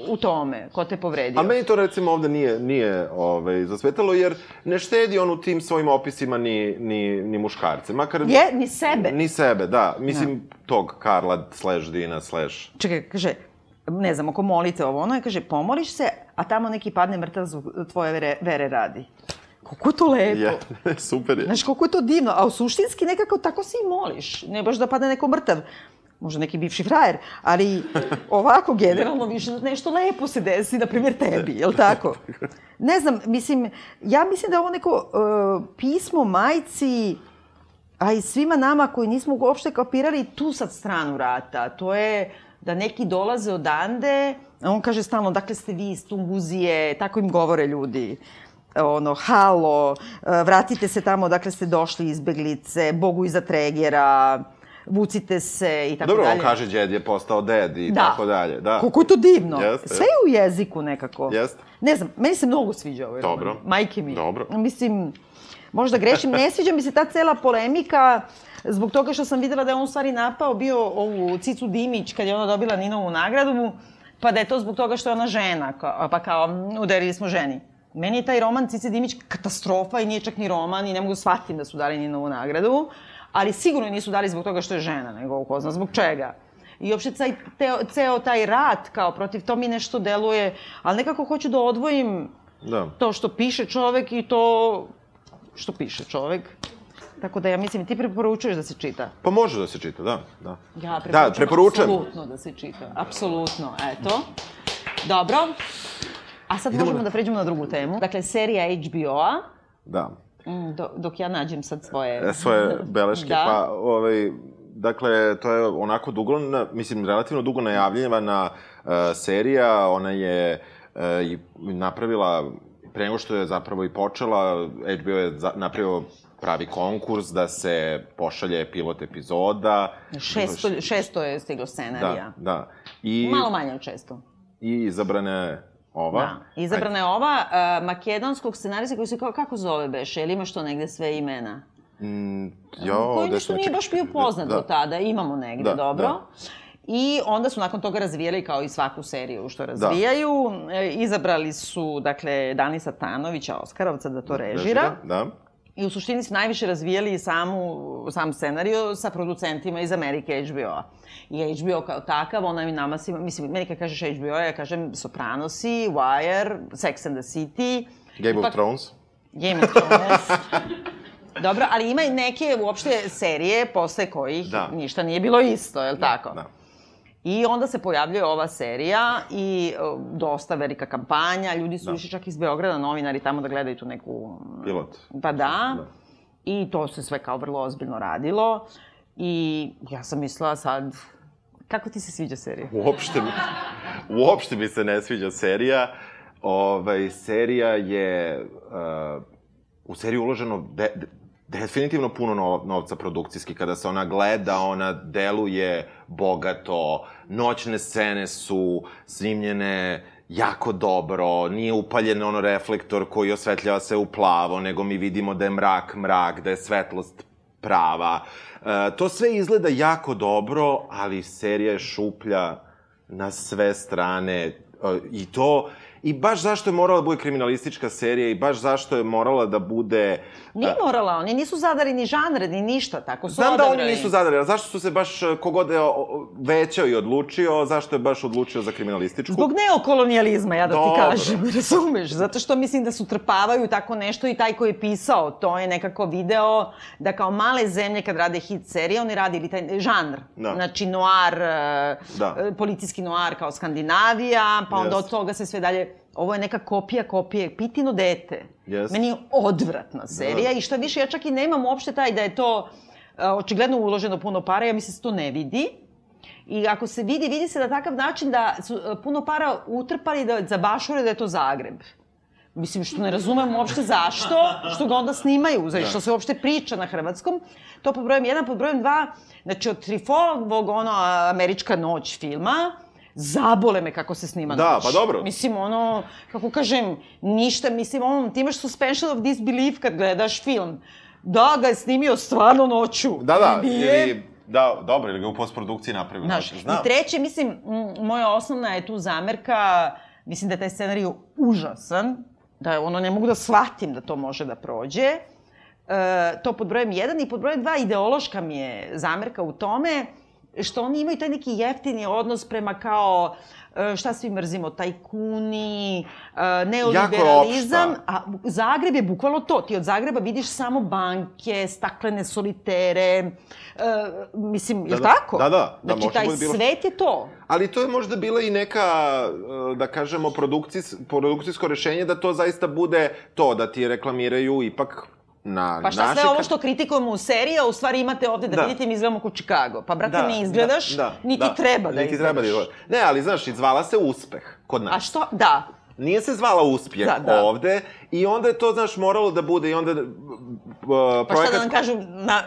u tome ko te povredio. A meni to recimo ovde nije, nije ovaj, zasvetalo, jer ne štedi on u tim svojim opisima ni, ni, ni muškarce. Makar... Je, ni sebe. Ni sebe, da. Mislim, tog Karla slash Dina slash... Čekaj, kaže, ne znam, oko molite ovo, ono je, kaže, pomoliš se, a tamo neki padne mrtav zbog tvoje vere, vere radi. Koliko je to lepo. Je, super je. Znaš, koliko je to divno, a u suštinski nekako tako se i moliš. Ne baš da padne neko mrtav. Možda neki bivši frajer, ali ovako generalno više nešto lepo se desi, na primjer tebi, jel tako? Ne znam, mislim, ja mislim da je ovo neko uh, pismo majci, a i svima nama koji nismo uopšte kapirali tu sad stranu rata. To je da neki dolaze odande On kaže stalno, dakle ste vi iz Tunguzije, tako im govore ljudi ono, halo, e, vratite se tamo dakle ste došli izbeglice, Bogu iza tregera, vucite se i tako Dobro, dalje. on kaže djed je postao ded i Da. tako dalje. Da. Koliko je to divno. Jeste, Sve je u jeziku nekako. Jeste. Ne znam, meni se mnogo sviđa ovaj Dobro. roman. Majke mi. Dobro. Mislim, možda grešim, ne sviđa mi se ta cela polemika zbog toga što sam videla da je on u stvari napao bio ovu Cicu Dimić kad je ona dobila Ninovu nagradu, pa da je to zbog toga što je ona žena, pa kao udarili smo ženi. Meni je taj roman Cice Dimić katastrofa i nije čak ni roman i ne mogu da shvatim da su dali Ninovu nagradu, ali sigurno nisu dali zbog toga što je žena, nego ko zna zbog čega. I uopšte taj, teo, ceo taj rat kao protiv to mi nešto deluje, ali nekako hoću da odvojim Da. to što piše čovek i to što piše čovek. Tako da ja mislim, ti preporučuješ da se čita. Pa može da se čita, da. da. Ja preporučujem. Da, preporučujem. Apsolutno da se čita. Apsolutno, eto. Dobro. A sad Idemo možemo na- da pređemo na drugu temu. Dakle, serija HBO-a, Da. Mm, do, dok ja nađem sad svoje... E, svoje beleške, Da. pa, ovaj, dakle, to je onako dugo, na, mislim, relativno dugo najavljivana uh, serija, ona je uh, i napravila, pre nego što je zapravo i počela, HBO je za, napravio pravi konkurs da se pošalje pilot epizoda. Šesto, šesto je stiglo scenarija. Da, da. I, Malo manje od šesto. I izabrana je ova. Da. Izabrana je ova uh, makedonskog scenarista koji se kao, kako zove beše? Ili imaš to negde sve imena? Mm, jo, koji sam- nije baš bio poznat da, do tada, imamo negde, Da, dobro. da. I onda su nakon toga razvijali kao i svaku seriju što razvijaju. E, izabrali su, dakle, Danisa Tanovića, Oskarovca, da to režira. Da. I u suštini su najviše razvijali samu, sam scenariju sa producentima iz Amerike HBO-a. I HBO kao takav, ona mi nama svima, mislim, meni kad kažeš HBO, ja kažem Sopranosi, Wire, Sex and the City. Game of Ipak- Thrones. Game of Thrones. Dobro, ali ima i neke uopšte serije posle kojih Da. ništa nije bilo isto, je li tako? Da. I onda se pojavljuje ova serija i uh, dosta velika kampanja, ljudi su Da. išli čak iz Beograda, novinari tamo da gledaju tu neku... Pilot. Pa da. Da. I to se sve kao vrlo ozbiljno radilo. I ja sam mislila sad, kako ti se sviđa serija? Uopšte mi, uopšte mi se ne sviđa serija. Ovaj, serija je... Uh, u seriju uloženo de, de, definitivno puno nov, novca produkcijski. Kada se ona gleda, ona deluje bogato. Noćne scene su snimljene jako dobro, nije upaljen ono reflektor koji osvetljava se u plavo, nego mi vidimo da je mrak mrak, da je svetlost prava. E, to sve izgleda jako dobro, ali serija je šuplja na sve strane e, i to i baš zašto je morala da bude kriminalistička serija i baš zašto je morala da bude Nije morala, oni nisu zadari ni žanre, ni ništa, tako su Znam da odabrali. oni nisu zadali, ali zašto su se baš, e, kogod je o- o- većao i odlučio, zašto je baš odlučio za kriminalističku? Zbog neokolonijalizma, ja da ti Dobro. kažem, razumeš? Zato što mislim da su trpavaju tako nešto i taj ko je pisao to je nekako video da kao male zemlje kad rade hit serije, oni rade ili taj žanr. Da. Znači noir, e, Da. e, policijski noir kao Skandinavija, pa onda Jest. od toga se sve dalje... Ovo je neka kopija kopije, Pitino dete. Jest. Meni je odvratna serija Da. i šta više, ja čak i nemam uopšte taj da je to očigledno uloženo puno para, ja mislim da se to ne vidi. I ako se vidi, vidi se na takav način da su puno para utrpali da zabašure da je to Zagreb. Mislim, što ne razumem uopšte zašto, što ga onda snimaju, znači što se uopšte priča na hrvatskom. To pod brojem jedan, pod brojem dva, znači od Trifolovog, ono, Američka noć filma, zabole me kako se snima Da, noć. pa dobro. Mislim, ono, kako kažem, ništa, mislim, ono, ti imaš suspension of disbelief kad gledaš film. Da, ga je snimio stvarno noću. Da, da, Nije. ili, da, dobro, ili ga u postprodukciji napravio. Znaš, Znam. i treće, mislim, moja osnovna je tu zamerka, mislim da je taj scenarij užasan, da je ono, ne mogu da shvatim da to može da prođe. E, to pod brojem jedan i pod brojem dva ideološka mi je zamerka u tome što oni imaju taj neki jeftini odnos prema kao e, šta svi mrzimo, tajkuni, e, neoliberalizam, a Zagreb je bukvalno to. Ti od Zagreba vidiš samo banke, staklene solitere, e, mislim, je li da. tako? Da, da, da, Znači, taj bude bilo- svet je to. Ali to je možda bila i neka, da kažemo, produkcijs, produkcijsko rešenje da to zaista bude to, da ti reklamiraju ipak na Pa šta naše sve ovo što kritikujemo u seriji, a u stvari imate ovde da, Da. vidite mi izgledamo kao Chicago. Pa, brate, ne izgledaš, da, niti da, treba da niti izgledaš. treba da izgledaš. Ne, ali znaš, izvala se uspeh kod nas. A što? Da. Nije se zvala uspjeh Da, da. ovde i onda je to, znaš, moralo da bude i onda uh, Pa šta da nam kažu, na,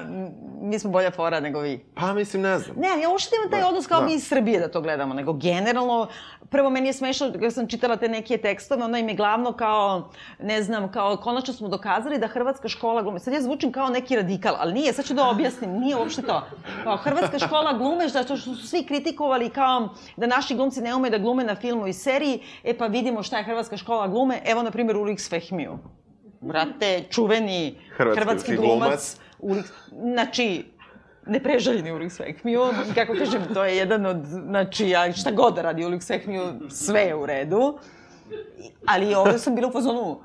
mi smo bolja fora nego vi. Pa mislim, ne znam. Ne, ja uopšte nemam taj Da, odnos kao da. mi iz Srbije da to gledamo, nego generalno, prvo meni je smešno kada sam čitala te neke tekstove, onda im je glavno kao, ne znam, kao konačno smo dokazali da hrvatska škola glume. Sad ja zvučim kao neki radikal, ali nije, sad ću da objasnim, nije uopšte to. Kao hrvatska škola glume, zato što su svi kritikovali kao da naši glumci ne umeju da glume na filmu i seriji, e pa vidimo šta je hrvatska škola glume, evo na primjer Ulix Fehmiju. Brate, čuveni Hrvatski hrvatski glumac. glumac, Ulix, znači, nepreželjeni Ulix Fehmiju, kako kažem, to je jedan od, znači, ja šta god da radi Ulix Fehmiju, sve je u redu. Ali ovde sam bila u fazonu,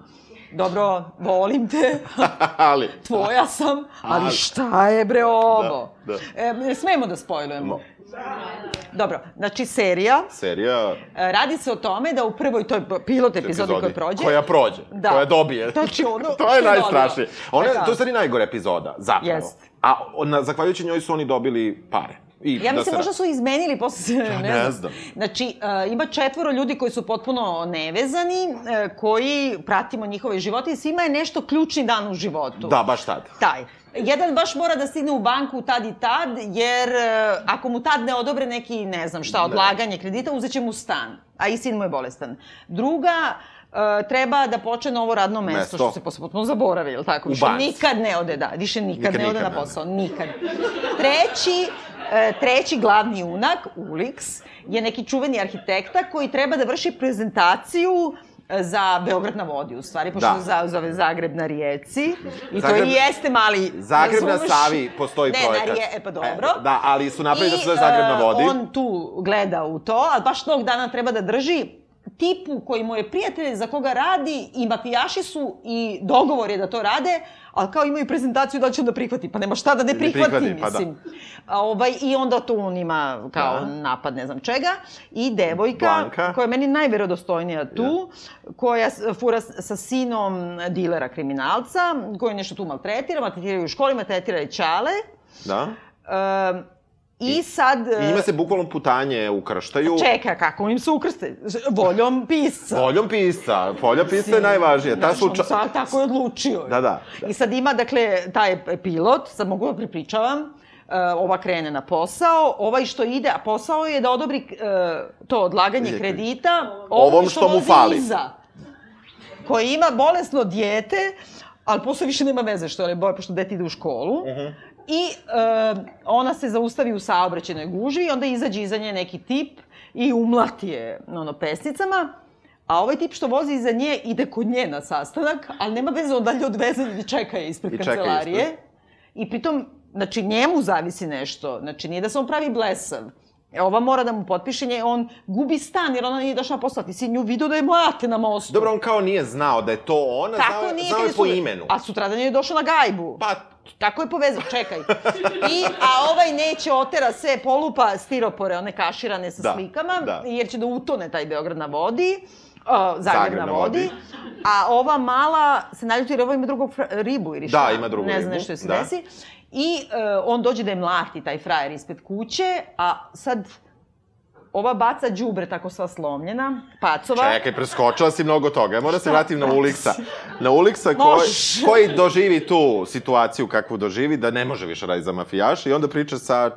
dobro, volim te, ali... tvoja sam, ali šta je bre ovo? Da, da. E, ne smemo da spojlujemo. Mo. Dobro, znači serija, Serija... e, radi se o tome da u prvoj toj pilot epizodi koja prođe, Koja prođe, Da. koja dobije. Znači, ono to je je najstrašnije. Ona, da. to je stvari najgore epizoda, zapravo. Jest. A na, zahvaljujući njoj su oni dobili pare. I Ja da mislim, se- možda su izmenili posle, ne, ne znam. znam. Znači, uh, ima četvoro ljudi koji su potpuno nevezani, uh, koji pratimo njihove živote i svima je nešto ključni dan u životu. Da, baš tad. Taj. Jedan baš mora da stigne u banku tad i tad, jer uh, ako mu tad ne odobre neki, ne znam šta, odlaganje kredita, uzet će mu stan. A i sin mu je bolestan. Druga, Uh, treba da počne novo radno mesto, Mesto. što se potpuno zaboravi, ili tako? Više nikad ne ode, da, više nikad, Nikad, ne ode nikad na ne posao, nikad. Treći, e, treći glavni junak, Ulix, je neki čuveni arhitekta koji treba da vrši prezentaciju e, za Beograd na vodi, u stvari, pošto Da. se za- zove Zagreb na rijeci. I to Zagreb- i jeste mali... Zagreb na? Savi postoji ne, projekat. Ne, na rije, e pa dobro. E, da, ali su napravili da se zove Zagreb na vodi. I on tu gleda u to, ali baš tog dana treba da drži tipu koji mu je prijatelj za koga radi i mafijaši su i dogovor je da to rade, ali kao imaju prezentaciju da će da prihvati, pa nema šta da ne Ne prihvati, prihvati, pa da. mislim. A, ovaj, I onda tu on ima kao Da. napad ne znam čega i devojka Blanka. koja je meni najverodostojnija tu, koja s- fura sa sinom dilera kriminalca, koji nešto tu maltretira, maltretiraju u školi, maltretira i Ćale. Da. Um, I sad... I ima se bukvalno putanje u krštaju. Čeka, kako im se ukrste? Voljom pisca. Voljom pisca. Volja pisca je najvažnija. Ta Znaš, sluča... sad tako je odlučio. Da, da. I sad ima, dakle, taj pilot, sad mogu da prepričavam, uh, ova krene na posao, ovaj što ide, a posao je da odobri uh, to odlaganje Je- kredita Ovom što mu vozi fali. Iza, koji ima bolesno dijete, ali posle više nema veze što je boje, pošto dete ide u školu. Mhm. I uh, ona se zaustavi u saobraćenoj gužvi i onda izađe iza nje neki tip i umlati je ono, pesnicama. A ovaj tip što vozi iza nje ide kod nje na sastanak, ali nema veze, on dalje odveze i čeka je ispred I kancelarije. ispred. I pritom, znači, njemu zavisi nešto. Znači, nije da se on pravi blesav. E, ova mora da mu potpiše nje, on gubi stan jer ona nije došla na posao. Ti si nju vidio da je mlate na mostu. Dobro, on kao nije znao da je to ona, Tako znao, nije znao je su- po imenu. A sutradan je došao na gajbu. Pa, Tako je povezao, čekaj. I, a ovaj neće otera sve, polupa stiropore, one kaširane sa Da, slikama, da. jer će da utone taj Beograd na vodi. Uh, Zagreb, Zagreb na vodi. vodi. A ova mala se naljuti jer ovo ima drugog ribu ili šta. Da, ima drugu ne znam, ribu, nešto je se da. desi. I uh, on dođe da je mlati, taj frajer ispred kuće, a sad ova baca đubre tako sva slomljena, pacova. Čekaj, preskočila si mnogo toga. Ja moram se vratim na Uliksa. Na Uliksa koji, koji doživi tu situaciju kakvu doživi, da ne može više raditi za mafijaša i onda priča sa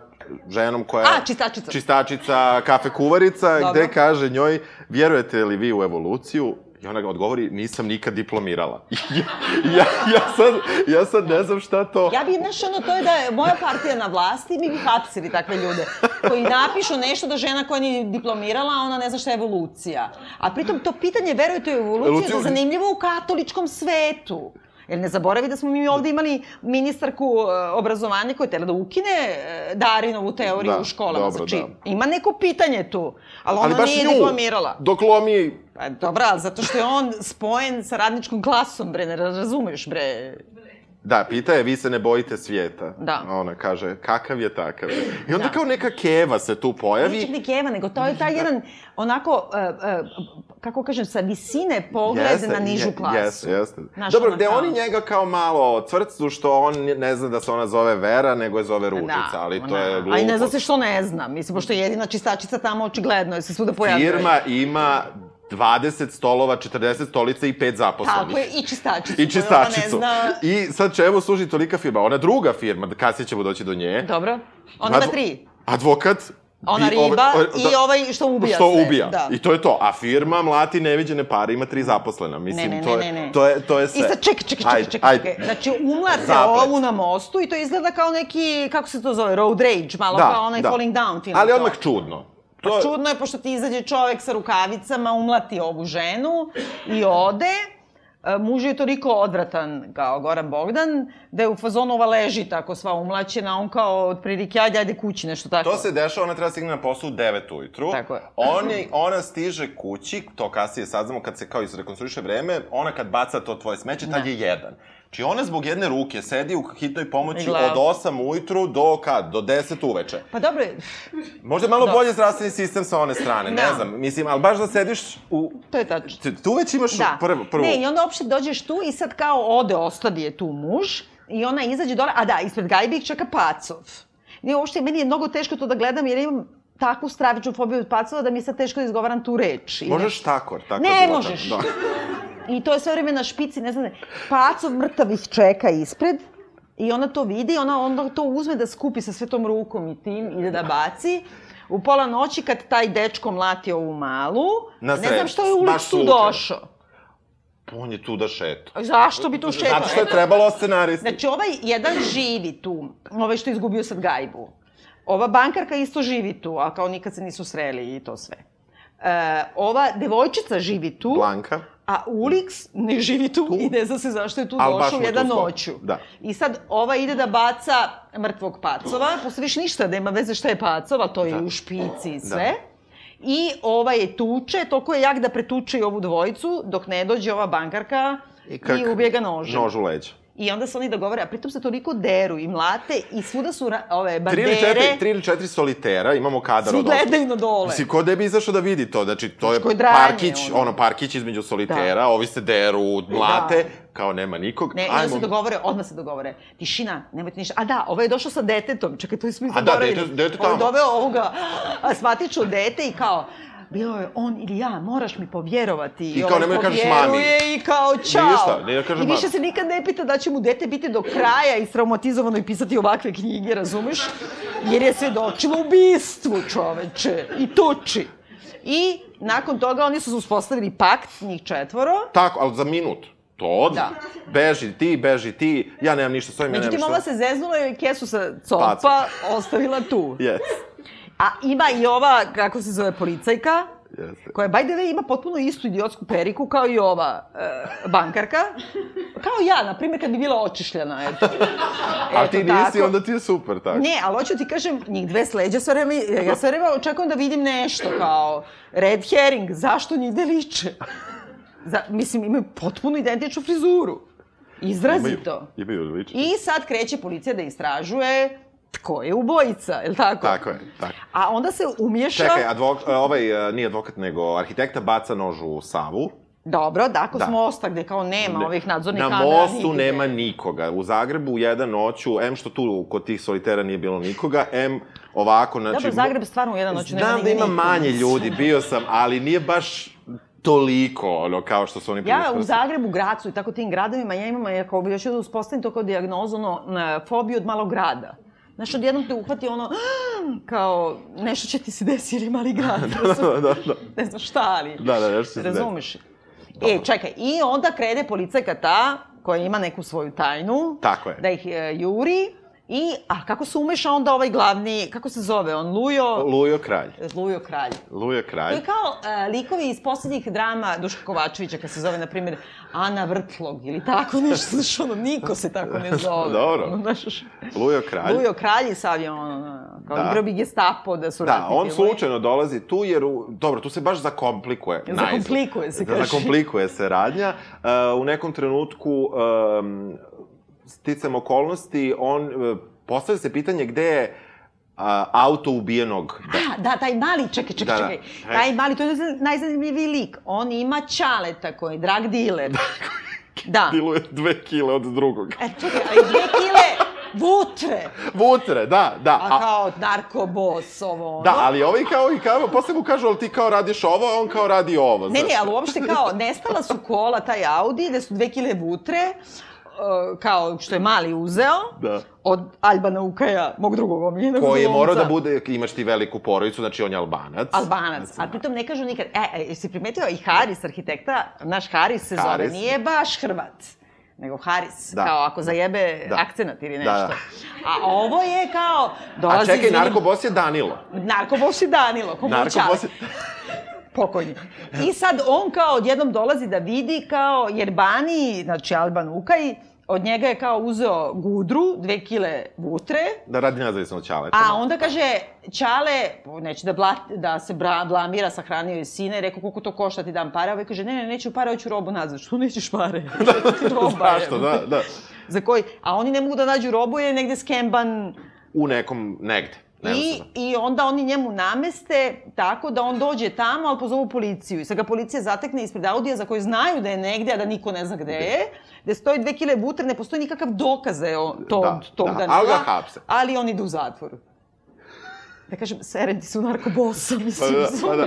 ženom koja je... A, čistačica. Čistačica, kafe kuvarica, Dobro. gde kaže njoj, vjerujete li vi u evoluciju? I ona ga odgovori, nisam nikad diplomirala. ja, ja, ja, sad, ja sad ne znam šta to... Ja bi, znaš, ono, to je da je moja partija na vlasti, mi bi hapsili takve ljude, koji napišu nešto da žena koja nije diplomirala, ona ne zna šta je evolucija. A pritom to pitanje, verujete u evoluciju, Evoluciju- da je zanimljivo u katoličkom svetu. Jer ne zaboravi da smo mi ovde imali ministarku e, obrazovanja koja je tela da ukine e, Darinovu teoriju Da, u školama. dobro, znači, da. ima neko pitanje tu, ali ona Ali baš nije nju, diplomirala. dok lomi Pa dobro, ali zato što je on spojen sa radničkom klasom, bre, ne razumeš, bre. Da, pita je, vi se ne bojite svijeta. Da. Ona kaže, kakav je takav. je. I onda Da. kao neka keva se tu pojavi. Čak ni Keva, nego to je taj jedan, onako, uh, uh, kako kažem, sa visine pogled Jeste, na nižu je- klasu. Jeste, jeste. Znaš, Dobro, gde kao- oni njega kao malo cvrcu što on ne zna da se ona zove Vera, nego je zove Ružica, ali to je glupo. A i ne zna se što ne zna. Mislim, pošto je jedina čistačica tamo očigledno, je se svuda pojavljuje. Firma ima 20 stolova, 40 stolica i 5 zaposlenih. Tako je, i čistačicu. I čistačicu. Ne zna... I sad čemu služi tolika firma? Ona druga firma, kasnije ćemo doći do nje. Dobro. Ona ima Advo- tri. Advokat. Ona i ovaj- riba ovaj- i ovaj što ubija što sve. ubija. Da. I to je to. A firma mlati neviđene pare, ima tri zaposlena. Mislim, Ne, ne, to, je, ne, ne. to je to je sve. I sad čekaj, čekaj, čekaj, Ajde, čekaj, ajde. čekaj. Znači, umlate Zaplet. ovu na mostu i to izgleda kao neki, kako se to zove, road rage, malo kao onaj falling down film. Ali to. odmah čudno. To, Pa čudno je pošto ti izađe čovek sa rukavicama, umlati ovu ženu i ode. E, Muž je toliko odvratan kao Goran Bogdan, da je u fazonu ova leži tako sva umlaćena, on kao otprilike, ajde, ajde kući, nešto tako. To se dešava, ona treba stigne na posao u 9 ujutru. Tako je. On je, ona stiže kući, to kasnije saznamo kad se kao izrekonstruiše vreme, ona kad baca to tvoje smeće, tad Da. je jedan. Či ona zbog jedne ruke sedi u hitnoj pomoći I glavu. od 8 ujutru do kad? Do 10 uveče. Pa dobro, Možda malo Da. bolje zdravstveni sistem sa one strane, ne Da. znam. Mislim, ali baš da sediš u... to je tačno. Tu- već imaš Da. prvo, prvo. Ne, i onda uopšte dođeš tu i sad kao ode, ostadi je tu muž i ona izađe dole, a da, ispred gajbi ih čeka pacov. Nije uopšte, meni je mnogo teško to da gledam jer imam takvu stravičnu fobiju od pacova da mi je sad teško da izgovaram tu reč. Možeš tako, tako Ne možeš. Da. I to je sve vreme na špici, ne znam, ne. Pacov mrtav ih čeka ispred i ona to vidi, ona onda to uzme da skupi sa svetom rukom i tim, ide da baci. U pola noći kad taj dečko mlati ovu malu, Na ne znam što je u ulicu došao. On je tu da šeta. Zašto bi tu šetao? Zato što je trebalo scenaristi. Znači, ovaj jedan živi tu, ovaj što je izgubio sad gajbu. Ova bankarka isto živi tu, a kao nikad se nisu sreli i to sve. E, ova devojčica živi tu, Blanka. A Ulix ne živi tu, i ne zna se zašto je tu Al došao jedan tu noću. Da. I sad ova ide da baca mrtvog pacova, posle više ništa nema veze šta je pacova, to je Da. u špici i sve. I ova je tuče, toliko je jak da pretuče i ovu dvojicu, dok ne dođe ova bankarka i, krk, ubije ga nožem. Nož u leđa. I onda se oni dogovore, a pritom se toliko deru i mlate i svuda su ove Tri ili, četiri, bandere, tri ili četiri solitera, imamo kadar od osam. gledaju na dole. Mislim, ko da bi izašao da vidi to? Znači, to je Ko je dranje, parkić, ono. ono, parkić između solitera, ovi se deru, mlate, kao nema nikog. Ne, i onda se dogovore, odmah se dogovore. Tišina, nemojte ništa. A da, ovaj je došao sa detetom. Čekaj, to smo A da, dete- dete je tamo. doveo ovoga asmatično dete i kao, bilo je on ili ja, moraš mi povjerovati. I kao, nemoj da kažeš mami. I kao, čao. Ništa, ne da kažeš I više se nikad ne pita da će mu dete biti do kraja istraumatizovano i pisati ovakve knjige, razumeš? Jer je svedočilo ubistvu, čoveče. I tuči. I nakon toga oni su uspostavili pakt, njih četvoro, Tako, ali za minut. To od... Da. Beži ti, beži ti, ja nemam ništa s ovim, ja nemam Međutim, ništa. ova se zeznula i kesu sa copa Paca. ostavila tu. Yes. A ima i ova, kako se zove, policajka, Jeste. koja, by the way, ima potpuno istu idiotsku periku kao i ova e, bankarka. Kao ja, na primjer, kad bi bila očišljena, eto. A Eto, ti nisi, tako. onda ti je super, tako. Ne, ali hoću ti kažem, njih dve sleđa sve vreme, ja sve vreme očekujem da vidim nešto kao red herring, zašto njih dve liče? Za, mislim, imaju potpuno identičnu frizuru. Izrazito. Imaju, imaju lično. I sad kreće policija da istražuje tko je ubojica, je li tako? Tako je, tako. A onda se umješa... Čekaj, advok, ovaj, e, nije advokat, nego arhitekta baca nož u Savu. Dobro, da, kod Da. smo mosta gde kao nema Ne- ovih nadzornih Na kamera. mostu nigde. nema nikoga. U Zagrebu u jedan noću, em što tu kod tih solitera nije bilo nikoga, em ovako, znači... Dobro, Zagreb stvarno u jedan noću nema Znam da ima nikoga. manje ljudi, bio sam, ali nije baš toliko, ono, kao što su oni Ja u Zagrebu, Gracu i tako tim gradovima, ja imam, ako bi još da uspostavim to kao dijagnozu, ono, na, fobiju od malog grada. Znaš, odjednom te uhvati ono, kao, nešto će ti se desiti jer je mali grad. da, da, da. ne znam šta, ali... Da, da, nešto se. Razumeš? E, čekaj, i onda krene policajka ta, koja ima neku svoju tajnu, Tako je. da ih e, juri, i, a kako se umeša onda ovaj glavni, kako se zove on, Lujo, Lujo kralj. Lujo kralj. Lujo To kralj. je kao e, likovi iz poslednjih drama Duška Kovačevića, kad se zove, na primjer, Ana Vrtlog ili tako nešto, znaš, ono, niko se tako ne zove. Dobro. Ono, znaš, Lujo kralj. Lujo kralj i sad je ono, kao Da. igrao bi gestapo da su Da, on slučajno dolazi tu jer, u, dobro, tu se baš zakomplikuje. najzad. Zakomplikuje se, kaže. Zakomplikuje se radnja. Uh, u nekom trenutku um, sticam okolnosti, on, e, postavlja se pitanje gde je a, auto ubijenog A, da, taj mali, čekaj, čekaj, Da, da. čekaj. Taj mali, to je najzanimljiviji lik. On ima čaleta koji je drag dealer. Da. diluje dve kile od drugog. E, čekaj, ali dve kile vutre. Vutre, da, da. A kao narkobos, ovo, ono. Da, ali ovi kao i kao, posle mu kažu, ali ti kao radiš ovo, a on kao radi ovo. Ne, znaš. ne, ali uopšte kao, nestala su kola, taj Audi, gde su dve kile vutre, kao što je mali uzeo, Da. od Albana Ukaja, mog drugog omiljenog Koji je morao da bude, imaš ti veliku porodicu, znači on je albanac. Albanac, a pritom ne kažu nikad, e, e, jesi primetio i Haris, arhitekta, naš Haris se zove, Haris. nije baš Hrvat, nego Haris, Da. kao ako zajebe Da. akcenat ili Da, nešto. da. A ovo je kao, A dolazi... čekaj, izvinim, narkobos je Danilo. Narkobos je Danilo, ko Narkobos je... pokojni. I sad on kao odjednom dolazi da vidi kao Jerbani, znači Alban Ukaj, od njega je kao uzeo gudru, dve kile vutre, Da radi nezavisno od Ćaleta. a onda kaže, Čale, neće da, bla, da se bra, blamira, sahranio je sine, i rekao koliko to košta ti dam pare, ovaj kaže, ne, ne, neću pare, hoću robu nazad. Što nećeš pare? Roba Zašto, je. da, da. Za koji, a oni ne mogu da nađu robu, je negde skemban U nekom, negde. I. I onda oni njemu nameste tako da on dođe tamo, ali pozovu policiju. I sad ga policija zatekne ispred Audija za koji znaju da je negde, a da niko ne zna gde je. Gde stoji dve kile vutre, ne postoji nikakav dokaz da je on to, Da, tog da, Danila. ali ga hapse. Ali on ide u zatvor. Da kažem, serenti su narkobosa, mislim, Pa da, pa da.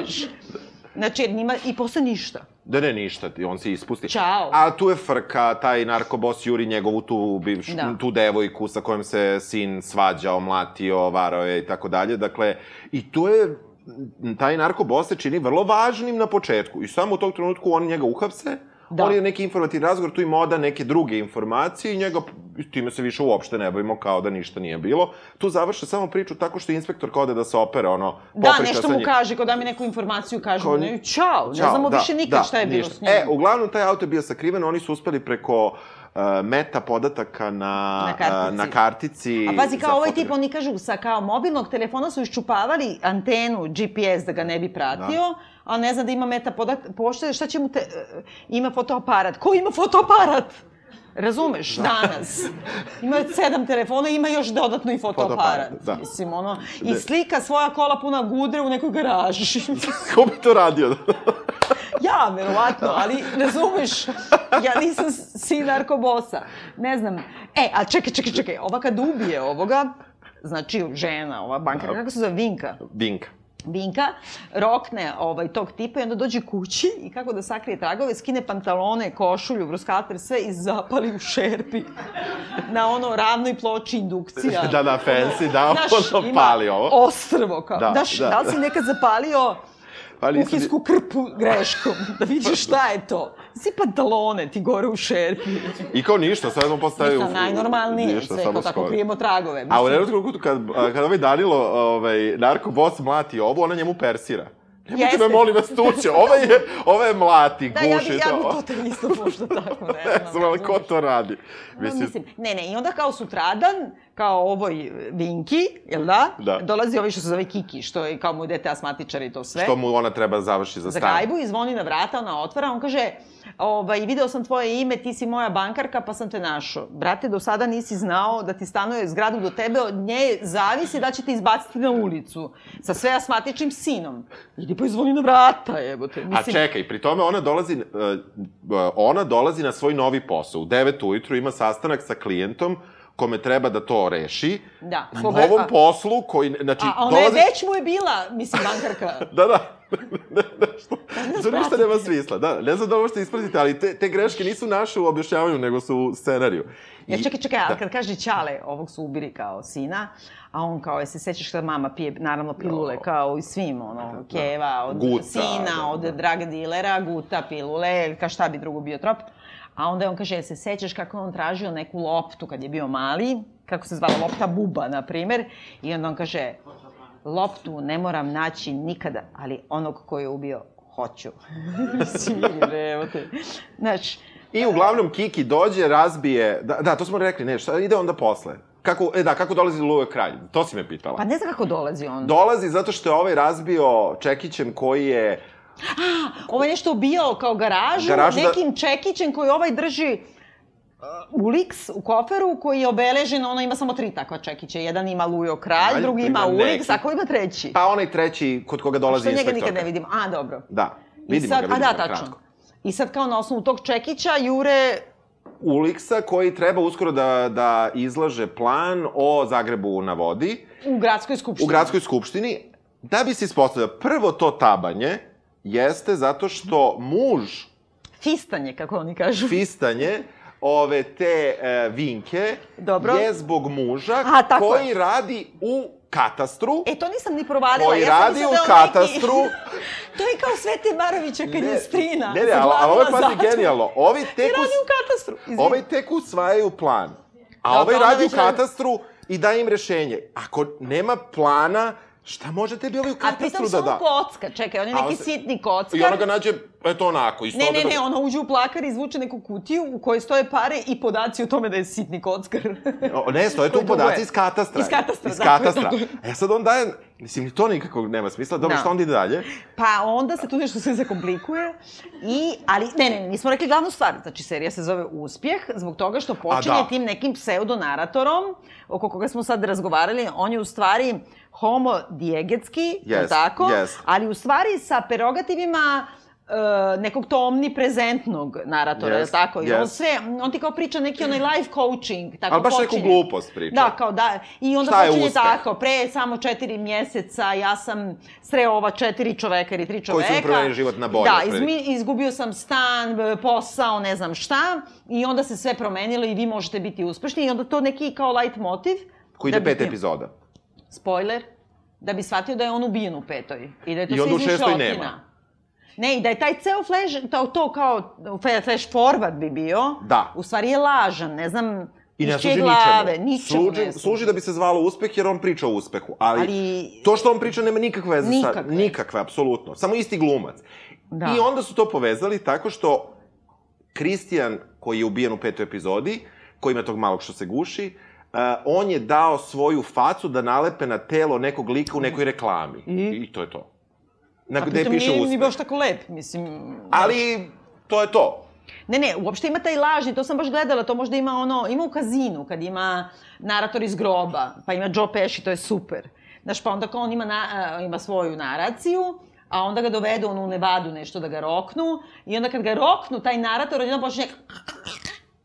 Znači, jer njima i posle ništa. Da ne, ništa, on se ispusti. Ćao. A tu je frka, taj narkobos juri njegovu tu, bivš, Da. tu devojku sa kojom se sin svađao, mlatio, varao je i tako dalje. Dakle, i to je, taj narkobos se čini vrlo važnim na početku. I samo u tog trenutku oni njega uhapse, Da. On je neki informativni razgovor, tu ima oda neke druge informacije i njega, time se više uopšte ne bavimo kao da ništa nije bilo. Tu završe samo priču tako što inspektor ode da se opere, ono, Da, nešto mu kaže, kao da mi neku informaciju kaže, Kao- ne, čao, ne znamo da, više nikad da, šta je bilo ništa. s njim. E, uglavnom, taj auto je bio sakriven, oni su uspeli preko uh, meta podataka na, Na kartici. uh, na kartici. A pazi, kao ovaj tip, oni kažu, sa kao mobilnog telefona su iščupavali antenu GPS da ga ne bi pratio, Da. A ne zna da ima meta podat, pošte, šta će mu te... e, Ima fotoaparat. Ko ima fotoaparat? Razumeš, Da. danas. Ima sedam telefona, ima još dodatno i fotoaparat. Fotoaparat, da. Mislim, ono, i slika svoja kola puna gudre u nekoj garaži. Ko bi to radio? ja, verovatno, ali razumeš, ja nisam sin narkobosa. Ne znam. E, a čekaj, čekaj, čekaj, ova kad ubije ovoga, znači žena, ova bankara, kako se zove, Vinka? Vinka. Vinka rokne ovaj, tog tipa i onda dođe kući i kako da sakrije tragove, skine pantalone, košulju, bruskater, sve i zapali u šerpi na ono ravnoj ploči indukcija. Da, da, fancy, da, Znaš, ono pali ovo. ostrvo kao. Da, Daš, da, da, li si nekad zapalio Pa nisam kuhinsku krpu greškom, da vidiš šta je to. Si pantalone, ti gore u šerpi. I kao ništa, sve smo postavili... Ništa najnormalnije, ništa, sve kao tako skoro. krijemo tragove. A u Mislim, jednom kad, kad ovaj Danilo, ovaj, narkobos mlati ovu, ona njemu persira. Nemojte me, molim vas, tući. Ova je, ova je mlati, Da, ja guši bi, ja to. bi to te isto možda tako, ne Ne znam. ali ko to radi? Mislim, mislim, ne, ne, i onda kao sutradan, kao ovoj Vinki, jel da? Da. Dolazi ovaj što se zove Kiki, što je kao mu dete asmatičar i to sve. Što mu ona treba da završi za za stan. gajbu i zvoni na vrata, ona otvara, on kaže, ovaj, video sam tvoje ime, ti si moja bankarka, pa sam te našao. Brate, do sada nisi znao da ti stanuje zgradu do tebe, od nje zavisi da će te izbaciti na ulicu sa sve asmatičnim sinom. Idi pa izvoni na vrata, jebote. A čekaj, pri tome ona dolazi, uh, uh, ona dolazi na svoj novi posao. U 9 ujutru ima sastanak sa klijentom kome treba da to reši. Da, Na novom a- poslu koji, znači, A ona je dolazi... već mu je bila, mislim, bankarka. Da, da. Ne, nešto. nas To ništa nema smisla, da. Ne znam da ovo što ispratite, ali te, te greške nisu naše u objašnjavanju, nego su u scenariju. Ja, čekaj, čekaj, da. kad kaže Ćale, ovog su ubili kao sina, a on kao, je se sećaš kad mama pije, naravno, pilule, Jo. kao i svim, ono, keva, od Guta, sina, da, od da. drag dilera, guta, pilule, ka šta bi drugo bio trop. A onda on kaže, se sećaš kako on tražio neku loptu kad je bio mali, kako se zvala lopta buba, na primer, i onda on kaže, loptu ne moram naći nikada, ali onog koji je ubio, hoću. Znaš, I uglavnom Kiki dođe, razbije... Da, da, to smo rekli, ne, šta ide onda posle? Kako, e da, kako dolazi Luje kralj? To si me pitala. pa ne znam kako dolazi on. Dolazi zato što je ovaj razbio čekićem koji je... Ovo je nešto ubijao kao garažu, Garažu da- nekim čekićem koji ovaj drži Ulix u koferu koji je obeležen, ono ima samo tri takva čekića. Jedan ima Lujo Kralj, Kralj, drugi ima Ulix, a ko ima treći? Pa onaj treći kod koga dolazi Što njega nikad ne vidimo. A, dobro. Da, vidimo sad, ga, vidimo a ga da, tačno. kratko. I sad kao na osnovu tog čekića jure Uliksa koji treba uskoro da, da izlaže plan o Zagrebu na vodi u gradskoj skupštini. u gradskoj skupštini, da bi se ispostavio, prvo to tabanje jeste zato što muž Fistanje, kako oni kažu. fistanje ove te e, vinke Dobro. je zbog muža A, koji je. radi u katastru, E, to nisam ni provalila. koji ja radi u da on neki- katastru. to je kao Svete Barovića kad je strina. Ne, ne, ali, ovo je pazi genijalno. Ovi tek, radi us, u katastru. Ovaj tek usvajaju plan. A Dobro, ovaj radi u radi- katastru i daje im rešenje. Ako nema plana, šta može tebi ovaj u A pritom katastru su da ono da? kocka, čekaj, on je A neki se- sitni kockar. I ona ga nađe, eto onako, isto Ne, ne, da- ne, ona uđe u plakar, izvuče neku kutiju u kojoj stoje pare i podaci o tome da je sitni kockar. O, ne, stoje tu podaci iz katastra. Iz katastra, Iz tako je, katastra. tako je. E sad on daje, mislim, to nikako nema smisla. Dobro, Da. šta onda ide dalje? Pa onda se tu nešto sve zakomplikuje i, ali, ne, ne, ne, nismo rekli glavnu stvar, znači serija se zove Uspjeh, zbog toga što počinje da. tim nekim pseudonaratorom, oko koga smo sad razgovarali, on je u stvari homo dijegetski, Jest, tako? jest. Ali u stvari sa prerogativima e, nekog to omniprezentnog naratora, Jest, tako? I on jest. sve, on ti kao priča neki onaj life coaching, tako Ali baš neku počinje. glupost priča. Da, kao da, i onda Šta je počinje tako, pre samo četiri mjeseca ja sam sreo ova četiri čoveka ili tri čoveka. Koji su promenili život na bolje, Da, izmi, izgubio sam stan, b- posao, ne znam šta, i onda se sve promenilo i vi možete biti uspešni i onda to neki kao light motiv. Koji da ide bi pet ti- Spoiler. Spoiler, da bi shvatio da je on ubijen u petoj. I da je to I onda u šestoj nema. Ne, i da je taj ceo flash, to, to kao flash forward bi bio, Da. u stvari je lažan, ne znam I ne služi glave, ničemu. ničemu služi, ne služi. da bi se zvalo uspeh jer on priča o uspehu. Ali, Ali- to što on priča nema nikakve veze sa... Nikakve. Nikakve, apsolutno. Samo isti glumac. Da. I onda su to povezali tako što Kristijan, koji je ubijen u petoj epizodi, koji ima tog malog što se guši, uh, on je dao svoju facu da nalepe na telo nekog lika u nekoj reklami. I? I to je to. Na A gde pritom piše nije ni baš tako lep, mislim... Ali, to je to. Ne, ne, uopšte ima taj lažni, to sam baš gledala, to možda ima ono, ima u kazinu, kad ima narator iz groba, pa ima Joe Pesci, to je super. Znaš, pa onda kao on ima, na, ima svoju naraciju, a onda ga dovedu ono u Nevadu nešto da ga roknu, i onda kad ga roknu, taj narator odjedno počne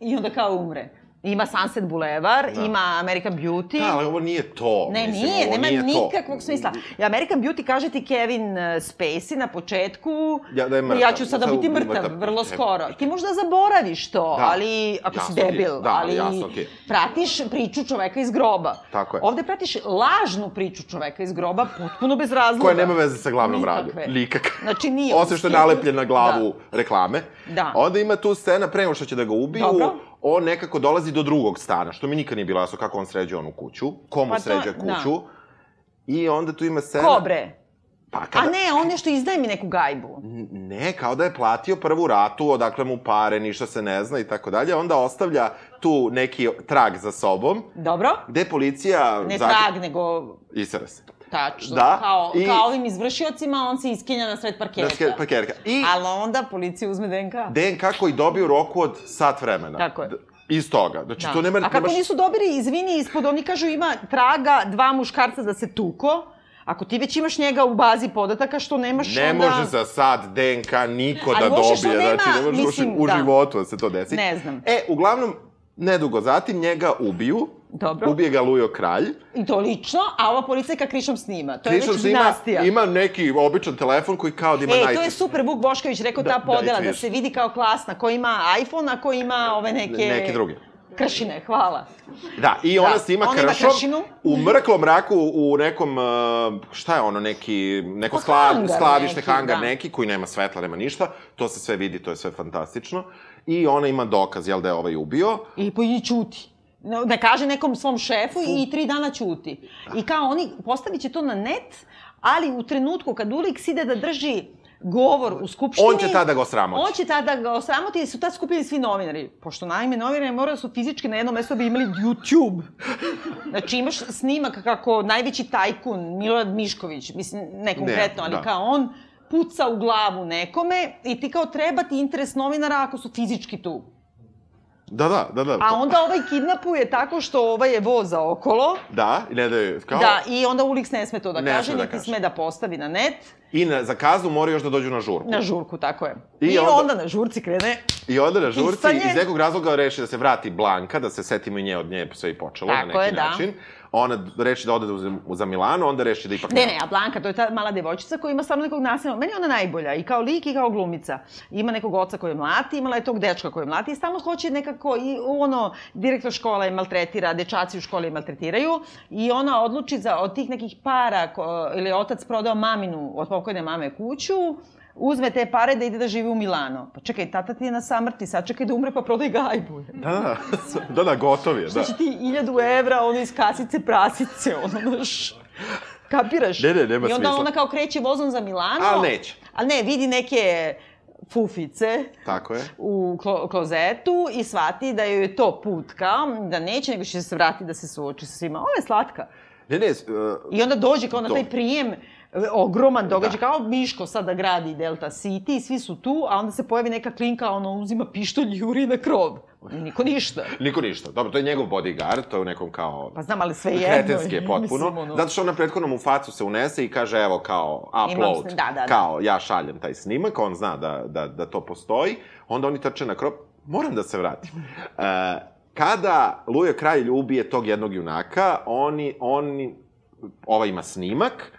i onda kao umre. Ima Sunset Boulevard, Da. ima American Beauty. Da, ali ovo nije to. Ne, Mislim, nije, nema nije to. nikakvog smisla. I American Beauty kaže ti Kevin uh, Spacey na početku, Ja- da je mrtav. ja ću sada Sad biti mrtav. mrtav, vrlo skoro. Ti možda zaboraviš to, Da. ali ako Jasno si je, debil, da, ali jasno ti je. pratiš priču čoveka iz groba. Tako je. Ovde pratiš lažnu priču čoveka iz groba, potpuno bez razloga. Koja nema veze sa glavnom Nikakve. radu. Nikak. Znači nije. Osim što je nalepljen na glavu reklame. Da. Onda ima tu scena, pre nego što će da ga ubiju, Dobro. On nekako dolazi do drugog stana, što mi nikad nije bilo jasno kako on sređuje onu kuću, komu Pa sređuje da. kuću. I onda tu ima scena... Ko bre? Pa A kada... ne, on nešto izdaje mi neku gajbu. Ne, kao da je platio prvu ratu, odakle mu pare, ništa se ne zna i tako dalje. Onda ostavlja tu neki trag za sobom, Dobro? gde policija... Ne zag- trag, nego Isere se. Tačno. Da, Kao, i- kao ovim izvršiocima, on se iskenja na sred parketa. Da, ske- parkerka. I Ali onda policija uzme DNK. DNK koji dobiju roku od sat vremena. Tako je. D- Iz toga. Znači, Da. to nema... A kako nemaš... nisu dobili, izvini, ispod, oni kažu ima traga dva muškarca da se tuko, ako ti već imaš njega u bazi podataka, što nemaš Ne onda... može za sad DNK niko Ali da dobije. nema, znači, ne može mislim, u da. životu da se to desi. Ne znam. E, uglavnom, nedugo zatim njega ubiju. Dobro. Ubije ga Lujo Kralj. I to lično, a ova policajka krišom snima. To je već dinastija. ima neki običan telefon koji kao da ima E, naj... to je super, Vuk Bošković rekao Da, ta da, podela, da, vidiš. se vidi kao klasna, ko ima iPhone, a ko ima ove neke... Neki drugi. Kršine, hvala. Da, i ona Da, snima ona ima kršom kršinu. u mrklom mraku u nekom, uh, šta je ono, neki, neko Pa skla, hangar skladište, neki, hangar da. neki, koji nema svetla, nema ništa, to se sve vidi, to je sve fantastično. I ona ima dokaz, jel da je ovaj ubio. I po i. Ne ne kaže nekom svom šefu i tri dana ćuti. I kao oni, postavit će to na net, ali u trenutku kad Ulix ide da drži govor u skupštini... On će tada ga osramoti. On će tada ga osramoti, jer su tad skupili svi novinari. Pošto naime novinari moraju da su fizički na jednom mestu da bi imali YouTube. Znači imaš snimak kako najveći tajkun Milorad Mišković, mislim ne konkretno, ali da. kao on puca u glavu nekome i ti kao treba ti interes novinara ako su fizički tu. Da, da, da, da. A onda ovaj kidnapuje tako što ovaj je voza okolo. Da, i ne da je, kao... Da, i onda Ulix ne sme to da Ne kaže, da niti kaže. sme da postavi na net. I na, za kaznu moraju još da dođu na žurku. Na žurku, tako je. I I, onda- onda... na žurci krene I onda na žurci Pisanje. iz nekog razloga reši da se vrati Blanka, da se setimo i nje od nje sve i počelo Tako na neki je, da. Ona reši da ode za, za Milano, onda reši da ipak... Ne, ne, a Blanka, to je ta mala devojčica koja ima stvarno nekog nasilja. Meni je ona najbolja, i kao lik i kao glumica. Ima nekog oca koji je mlati, imala je tog dečka koji je mlati i stalno hoće nekako, i ono, direktor škola je maltretira, dečaci u školi je maltretiraju i ona odluči za, od tih nekih para, ko, ili otac prodao maminu od pokojne mame kuću, uzme te pare da ide da živi u Milano. Pa čekaj, tata ti je na samrti, sad čekaj da umre pa prodaj gajbu. Da, da, da, da, gotov je, da. Znači ti iljadu evra, ono iz kasice prasice, ono, znaš, kapiraš? Ne, ne, nema I onda smisla. ona kao kreće vozom za Milano. Al neće. Ali ne, vidi neke fufice Tako je. u klo klozetu i shvati da joj je to put kao, da neće, nego će se vratiti da se suoči sa svima. Ovo je slatka. Ne, ne, uh, I onda dođe kao na taj prijem, ogroman događaj, Da. kao Miško sada gradi Delta City i svi su tu, a onda se pojavi neka klinka, ono uzima pištolj i juri na krov. Niko ništa. niko ništa. Dobro, to je njegov bodyguard, to je u nekom kao... Pa znam, ali sve jedno. kretenski je potpuno. Mislim, ono- Zato što ona prethodno mu u facu se unese i kaže, evo, kao, upload. sn- da, da, da. Kao, ja šaljem taj snimak, on zna da, da, da to postoji. Onda oni trče na krop. Moram da se vratim. E, kada Luja Kralj ubije tog jednog junaka, oni, oni, ova ima snimak,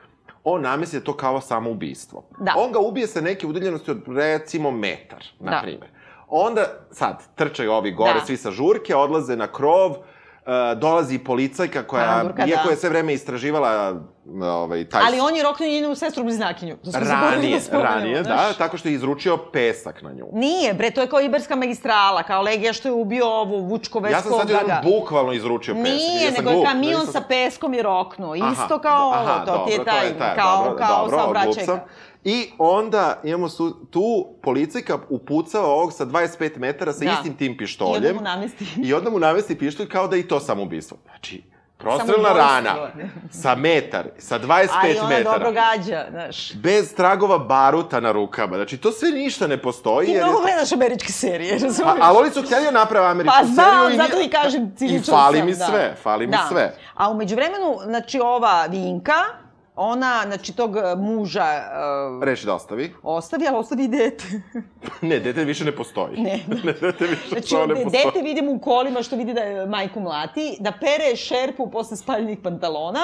on namesli da to kao samoubistvo. Da. On ga ubije sa neke udaljenosti od, recimo, metar, na Da. primjer. Onda, sad, trčaju ovi gore, Da. svi sa žurke, odlaze na krov, dolazi policajka koja, Pandurka, iako da. je sve vreme istraživala ovaj, taj... Ali on je roknuo njenu sestru bliznakinju. To smo zaboravili Ranije, da ranije, da, znaš. tako što je izručio pesak na nju. Nije, bre, to je kao Iberska magistrala, kao Legija što je ubio ovu Vučkovesko Ja sam sad jedan bukvalno izručio pesak. Nije, ja sam nego je glup, kamion nisam- sa peskom je roknuo. Aha, Isto kao aha, ovo, to ti je dobro, taj, kao, dobro, kao dobro, sam. I onda imamo su, tu policajka upucava ovog sa 25 metara sa Da. istim tim I pištoljem. onda mu namesti. I onda mu navesti pištolj kao da i to samoubistvo. Znači, prostrelna rana sa metar, sa 25 Ali ona metara. dobro gađa, znaš. Bez tragova baruta na rukama. Znači, to sve ništa ne postoji. Ti jer mnogo gledaš američke serije, razumiješ? Pa, ali oni su htjeli da naprave američku Pa znam, seriju. i zato nije- i kažem I ciničan fali sam, mi da. sve, fali mi da. sve. A umeđu vremenu, znači ova Vinka, ona, znači tog e, muža uh, Reši da ostavi. ostavi, ali ostavi i dete. Ne, dete više ne postoji. Ne. ne dete više Znači, ne postoji. dete vidimo u kolima što vidi da je majku mlati, da pere šerpu posle spaljenih pantalona.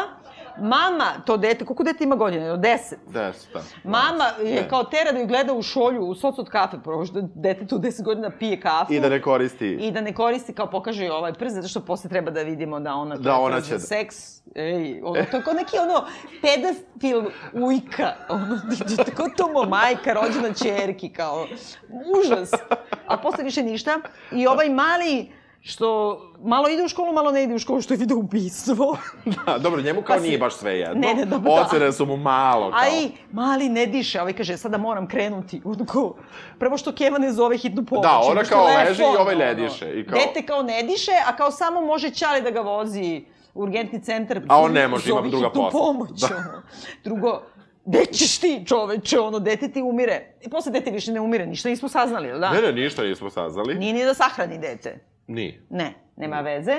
Mama, to dete, koliko dete ima godine? Od deset. Deset, da. Mama je Ne. kao tera da ju gleda u šolju, u soc od kafe, pošto dete tu 10 godina pije kafu. I da ne koristi. I da ne koristi, kao pokaže joj ovaj prst, zato što posle treba da vidimo da ona... Da, ona će da- Seks, ej, ono, to je kao neki ono pedofil ujka, ono, tako to mo majka, rođena čerki, kao, užas. A posle više ništa. I ovaj mali, što malo ide u školu, malo ne ide u školu, što je video ubistvo. Da, dobro, njemu kao Pa si- nije baš sve jedno. Ne, ne, dobro, da. Ocene su mu malo kao. A i mali ne diše, ovaj kaže, sada moram krenuti. Kao, prvo što Keva ne zove hitnu pomoć. Da, ona kao telefon, leži i ovaj ne diše, i kao- Dete kao ne diše, a kao samo može Ćale da ga vozi u urgentni centar. A on ne može, ima Zovi druga posla. pomoć, Da. ono. Drugo, gde ćeš ti, čoveče, ono, dete ti umire. I posle dete više ne umire, ništa nismo saznali, jel da? Ne, ne, ništa nismo saznali. Nije ni da sahrani dete. Ni. Ne, nema veze.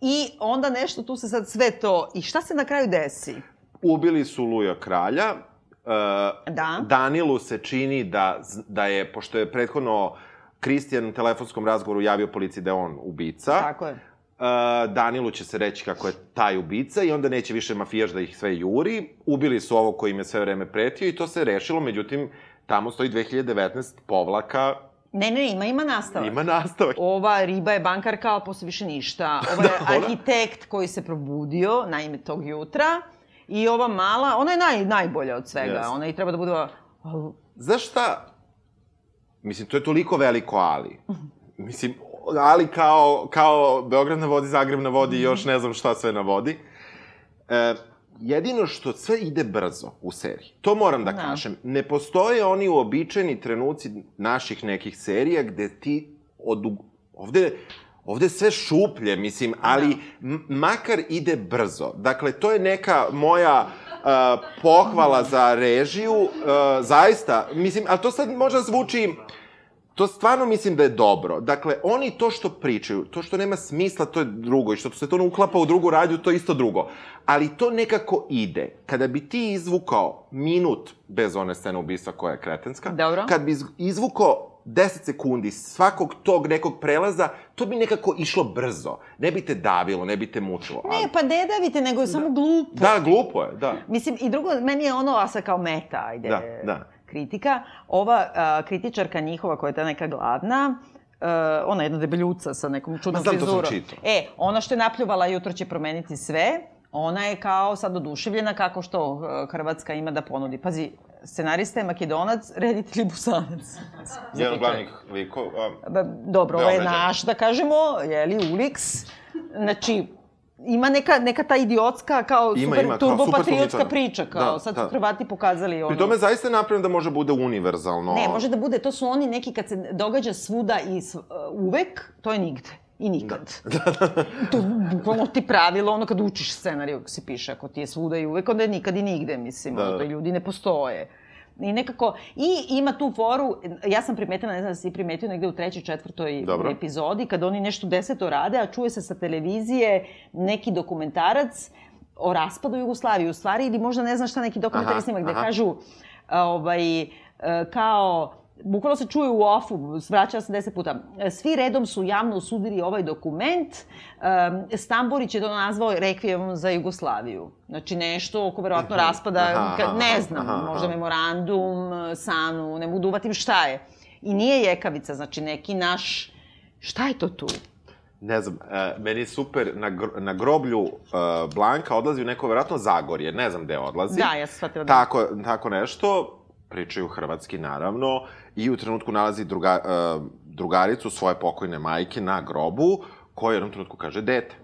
I onda nešto tu se sad sve to... I šta se na kraju desi? Ubili su Luja kralja. E, Da. Danilu se čini da, da je, pošto je prethodno Kristijan u telefonskom razgovoru javio policiji da je on ubica. Tako je. Uh, Danilu će se reći kako je taj ubica i onda neće više mafijaš da ih sve juri. Ubili su ovo koji im je sve vreme pretio i to se rešilo, međutim, tamo stoji 2019 povlaka, Ne, ne, ima, ima nastavak. ima nastavak. Ova riba je bankarka, a posle više ništa. Ovo je Da, ona- arhitekt koji se probudio na ime tog jutra. I ova mala, ona je naj, najbolja od svega. Jeste. Ona i treba da bude... ova- Znaš šta? Mislim, to je toliko veliko ali. Mislim, ali kao, kao Beograd na vodi, Zagreb na vodi i još ne znam šta sve na vodi. E, jedino što sve ide brzo u seriji, to moram da Da. kažem, ne postoje oni uobičajeni trenuci naših nekih serija gde ti od, ovde, ovde sve šuplje, mislim, ali m- makar ide brzo. Dakle, to je neka moja uh, pohvala za režiju, uh, zaista, mislim, ali to sad možda zvuči To stvarno mislim da je dobro. Dakle, oni to što pričaju, to što nema smisla, to je drugo. I što se to ne uklapa u drugu radnju, to je isto drugo. Ali to nekako ide. Kada bi ti izvukao minut bez one scene ubistva koja je kretenska, Dobro. kad bi iz- izvukao 10 sekundi svakog tog nekog prelaza, to bi nekako išlo brzo. Ne bi te davilo, ne bi te mučilo. Ne, pa ne davite, nego je samo glupo. Da, glupo je, da. Mislim, i drugo, meni je ono, a sad kao meta, ajde, Da, da. Kritika. Ova a, kritičarka njihova, koja je ta neka gladna, Uh, ona je jedna debeljuca sa nekom čudnom frizurom. E, ona što je napljuvala jutro će promeniti sve, ona je kao sad oduševljena kako što uh, Hrvatska ima da ponudi. Pazi, scenarista je makedonac, reditelj je busanac. Jedan glavnih likova. Dobro, ovo je naš, da kažemo, je li, Ulix. Znači, ima neka, neka ta idiotska, kao Ima, super ima, kao turbopatriotska super priča, kao Da, sad da. su Hrvati pokazali ono... Pri tome zaista je napravljeno da može bude univerzalno. Ne, može da bude, to su oni neki kad se događa svuda i sv, uh, uvek, to je nigde. I nikad. Da. to je bukvalno ti pravilo, ono kad učiš scenariju, se piše, ako ti je svuda i uvek, onda je nikad i nigde, mislim, Da, da, da. to ljudi ne postoje. I nekako, i ima tu foru, ja sam primetila, ne znam da si primetio negde u trećoj, četvrtoj Dobro. epizodi, kad oni nešto deseto rade, a čuje se sa televizije neki dokumentarac o raspadu Jugoslavije, u stvari, ili možda ne znam šta, neki dokumentarni Aha, snimak, gde aha. kažu, ovaj, e, kao, bukvalno se čuje u ofu, vraćala se deset puta, e, svi redom su javno osudili ovaj dokument, um, Stamborić je to nazvao rekvijemom za Jugoslaviju. Znači nešto oko verovatno raspada, Aha, ne znam, aha, možda aha. memorandum, Sanu, ne mogu da uvatim šta je. I nije jekavica, znači neki naš, šta je to tu? Ne znam, e, meni je super, na, gr na groblju e, Blanka odlazi u neko verovatno Zagorje, ne znam gde odlazi. Da, ja sam shvatila da... Tako, tako nešto, pričaju hrvatski naravno, i u trenutku nalazi druga, e, drugaricu svoje pokojne majke na grobu, koja u jednom trenutku kaže dete.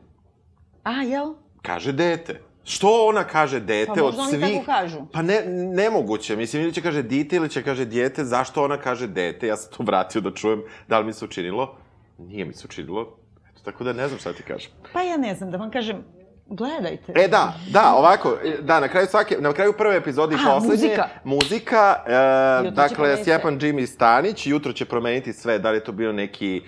A, jel? Kaže dete. Što ona kaže dete Pa od možda oni svih? tako kažu. Pa ne, nemoguće. Mislim, ili će kaže dite ili će kaže dijete. Zašto ona kaže dete? Ja sam to vratio da čujem da li mi se učinilo. Nije mi se učinilo. Eto, tako da ne znam šta ti kažem. Pa ja ne znam, da vam kažem, gledajte. E, da, da, ovako, e, da, na kraju svake, na kraju prve epizode i poslednje, muzika. muzika e, dakle, Stjepan Jimmy Stanić, jutro će promeniti sve, da li je to bio neki...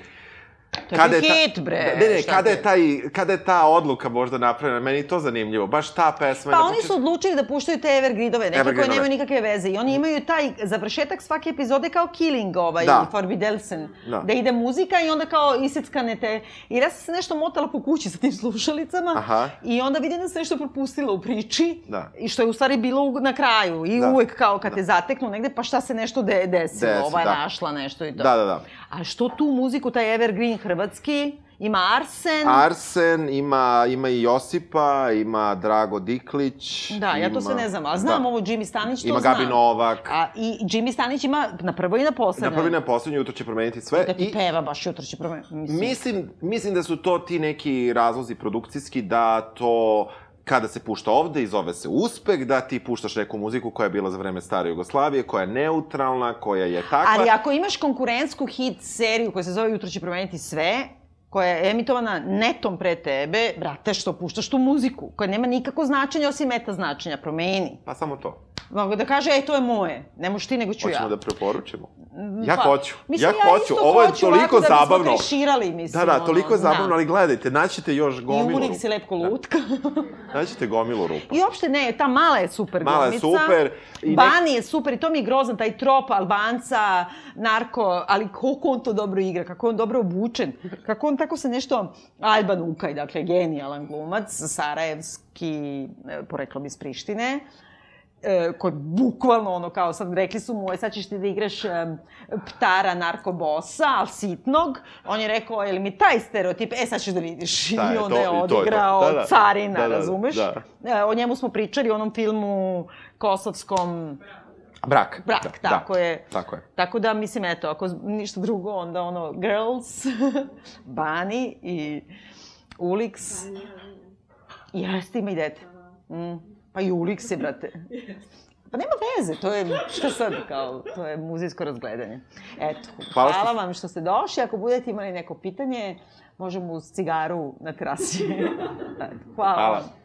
To je bio hit, bre, Ne, ne, kada je, taj, kada je ta odluka možda napravljena, meni je to zanimljivo, baš ta pesma. je Pa oni početku- su odlučili da puštaju te evergridove, neke Evergridove. koje nemaju nikakve veze. I oni imaju taj završetak svake epizode kao killing, ovaj, Da. Forbidelsen. Da. Da ide muzika i onda kao iseckane te... I ja sam se nešto motala po kući sa tim slušalicama. Aha. I onda vidim da sam nešto propustila u priči. Da. I što je u stvari bilo na kraju. I Da. uvek kao kad te zateknu negde, pa šta se nešto de desilo. Desi, Ova je da. našla nešto i to. Da, da, da. A što tu muziku, taj evergreen hrvatski, ima Arsen. Arsen, ima, ima i Josipa, ima Drago Diklić. Da, ja to ima- sve ne znam, a znam da. ovo Jimmy Stanić, to Ima znam. Gabi Novak. A i Jimmy Stanić ima na prvo i na poslednjo. Na prvi i na poslednju jutro će promeniti sve. Da ti I peva baš jutro će promeniti. Mislim, mislim, mislim da su to ti neki razlozi produkcijski da to kada se pušta ovde i zove se uspeh, da ti puštaš neku muziku koja je bila za vreme stare Jugoslavije, koja je neutralna, koja je takva. Ali ako imaš konkurentsku hit seriju koja se zove Jutro će promeniti sve, koja je emitovana netom pre tebe, brate, što puštaš tu muziku, koja nema nikako značenja osim meta značenja, promeni. Pa samo to. Mogu da kaže, ej, to je moje. Ne možeš ti, nego ću Hoćemo ja. da preporučimo. Ja Pa, hoću. Mislim, ja hoću. isto Ovo je hoću toliko ovako zabavno. Da mislim. Da, da, toliko je ono, zabavno, da. ali gledajte, naćete još I gomilu uvijek rupa. si lepko lutka. Naćete gomilu rupa. I uopšte ne, ta mala je super Mala je glumica. super i nek- Bani je super i to mi je grozan, taj trop Albanca, narko, ali koliko on to dobro igra, kako je on dobro obučen, kako on tako se nešto... Alban Ukaj, dakle, genijalan glumac, sarajevski, e, poreklo bi iz Prištine, e, koji bukvalno ono kao sad rekli su mu, sad ćeš ti da igraš e, ptara narkobosa, ali sitnog. On je rekao, je li mi taj stereotip, e sad ćeš da vidiš. Da, I onda to- je i to je to. odigrao Da, da. carina, Da, da, da, razumeš? da. E, O njemu smo pričali u onom filmu kosovskom Brak. Brak, da, tako da. je. Tako je. Tako da, mislim, eto, ako ništa drugo, onda ono, Girls, Bani i Ulix. Jeste, ima i dete. Mm. Pa i Ulix je, brate. Pa nema veze, to je, šta sad, kao, to je muzejsko razgledanje. Eto, Hvala hvala, što- vam što ste došli. Ako budete imali neko pitanje, možemo uz cigaru na terasi. Hvala. Hvala. vam.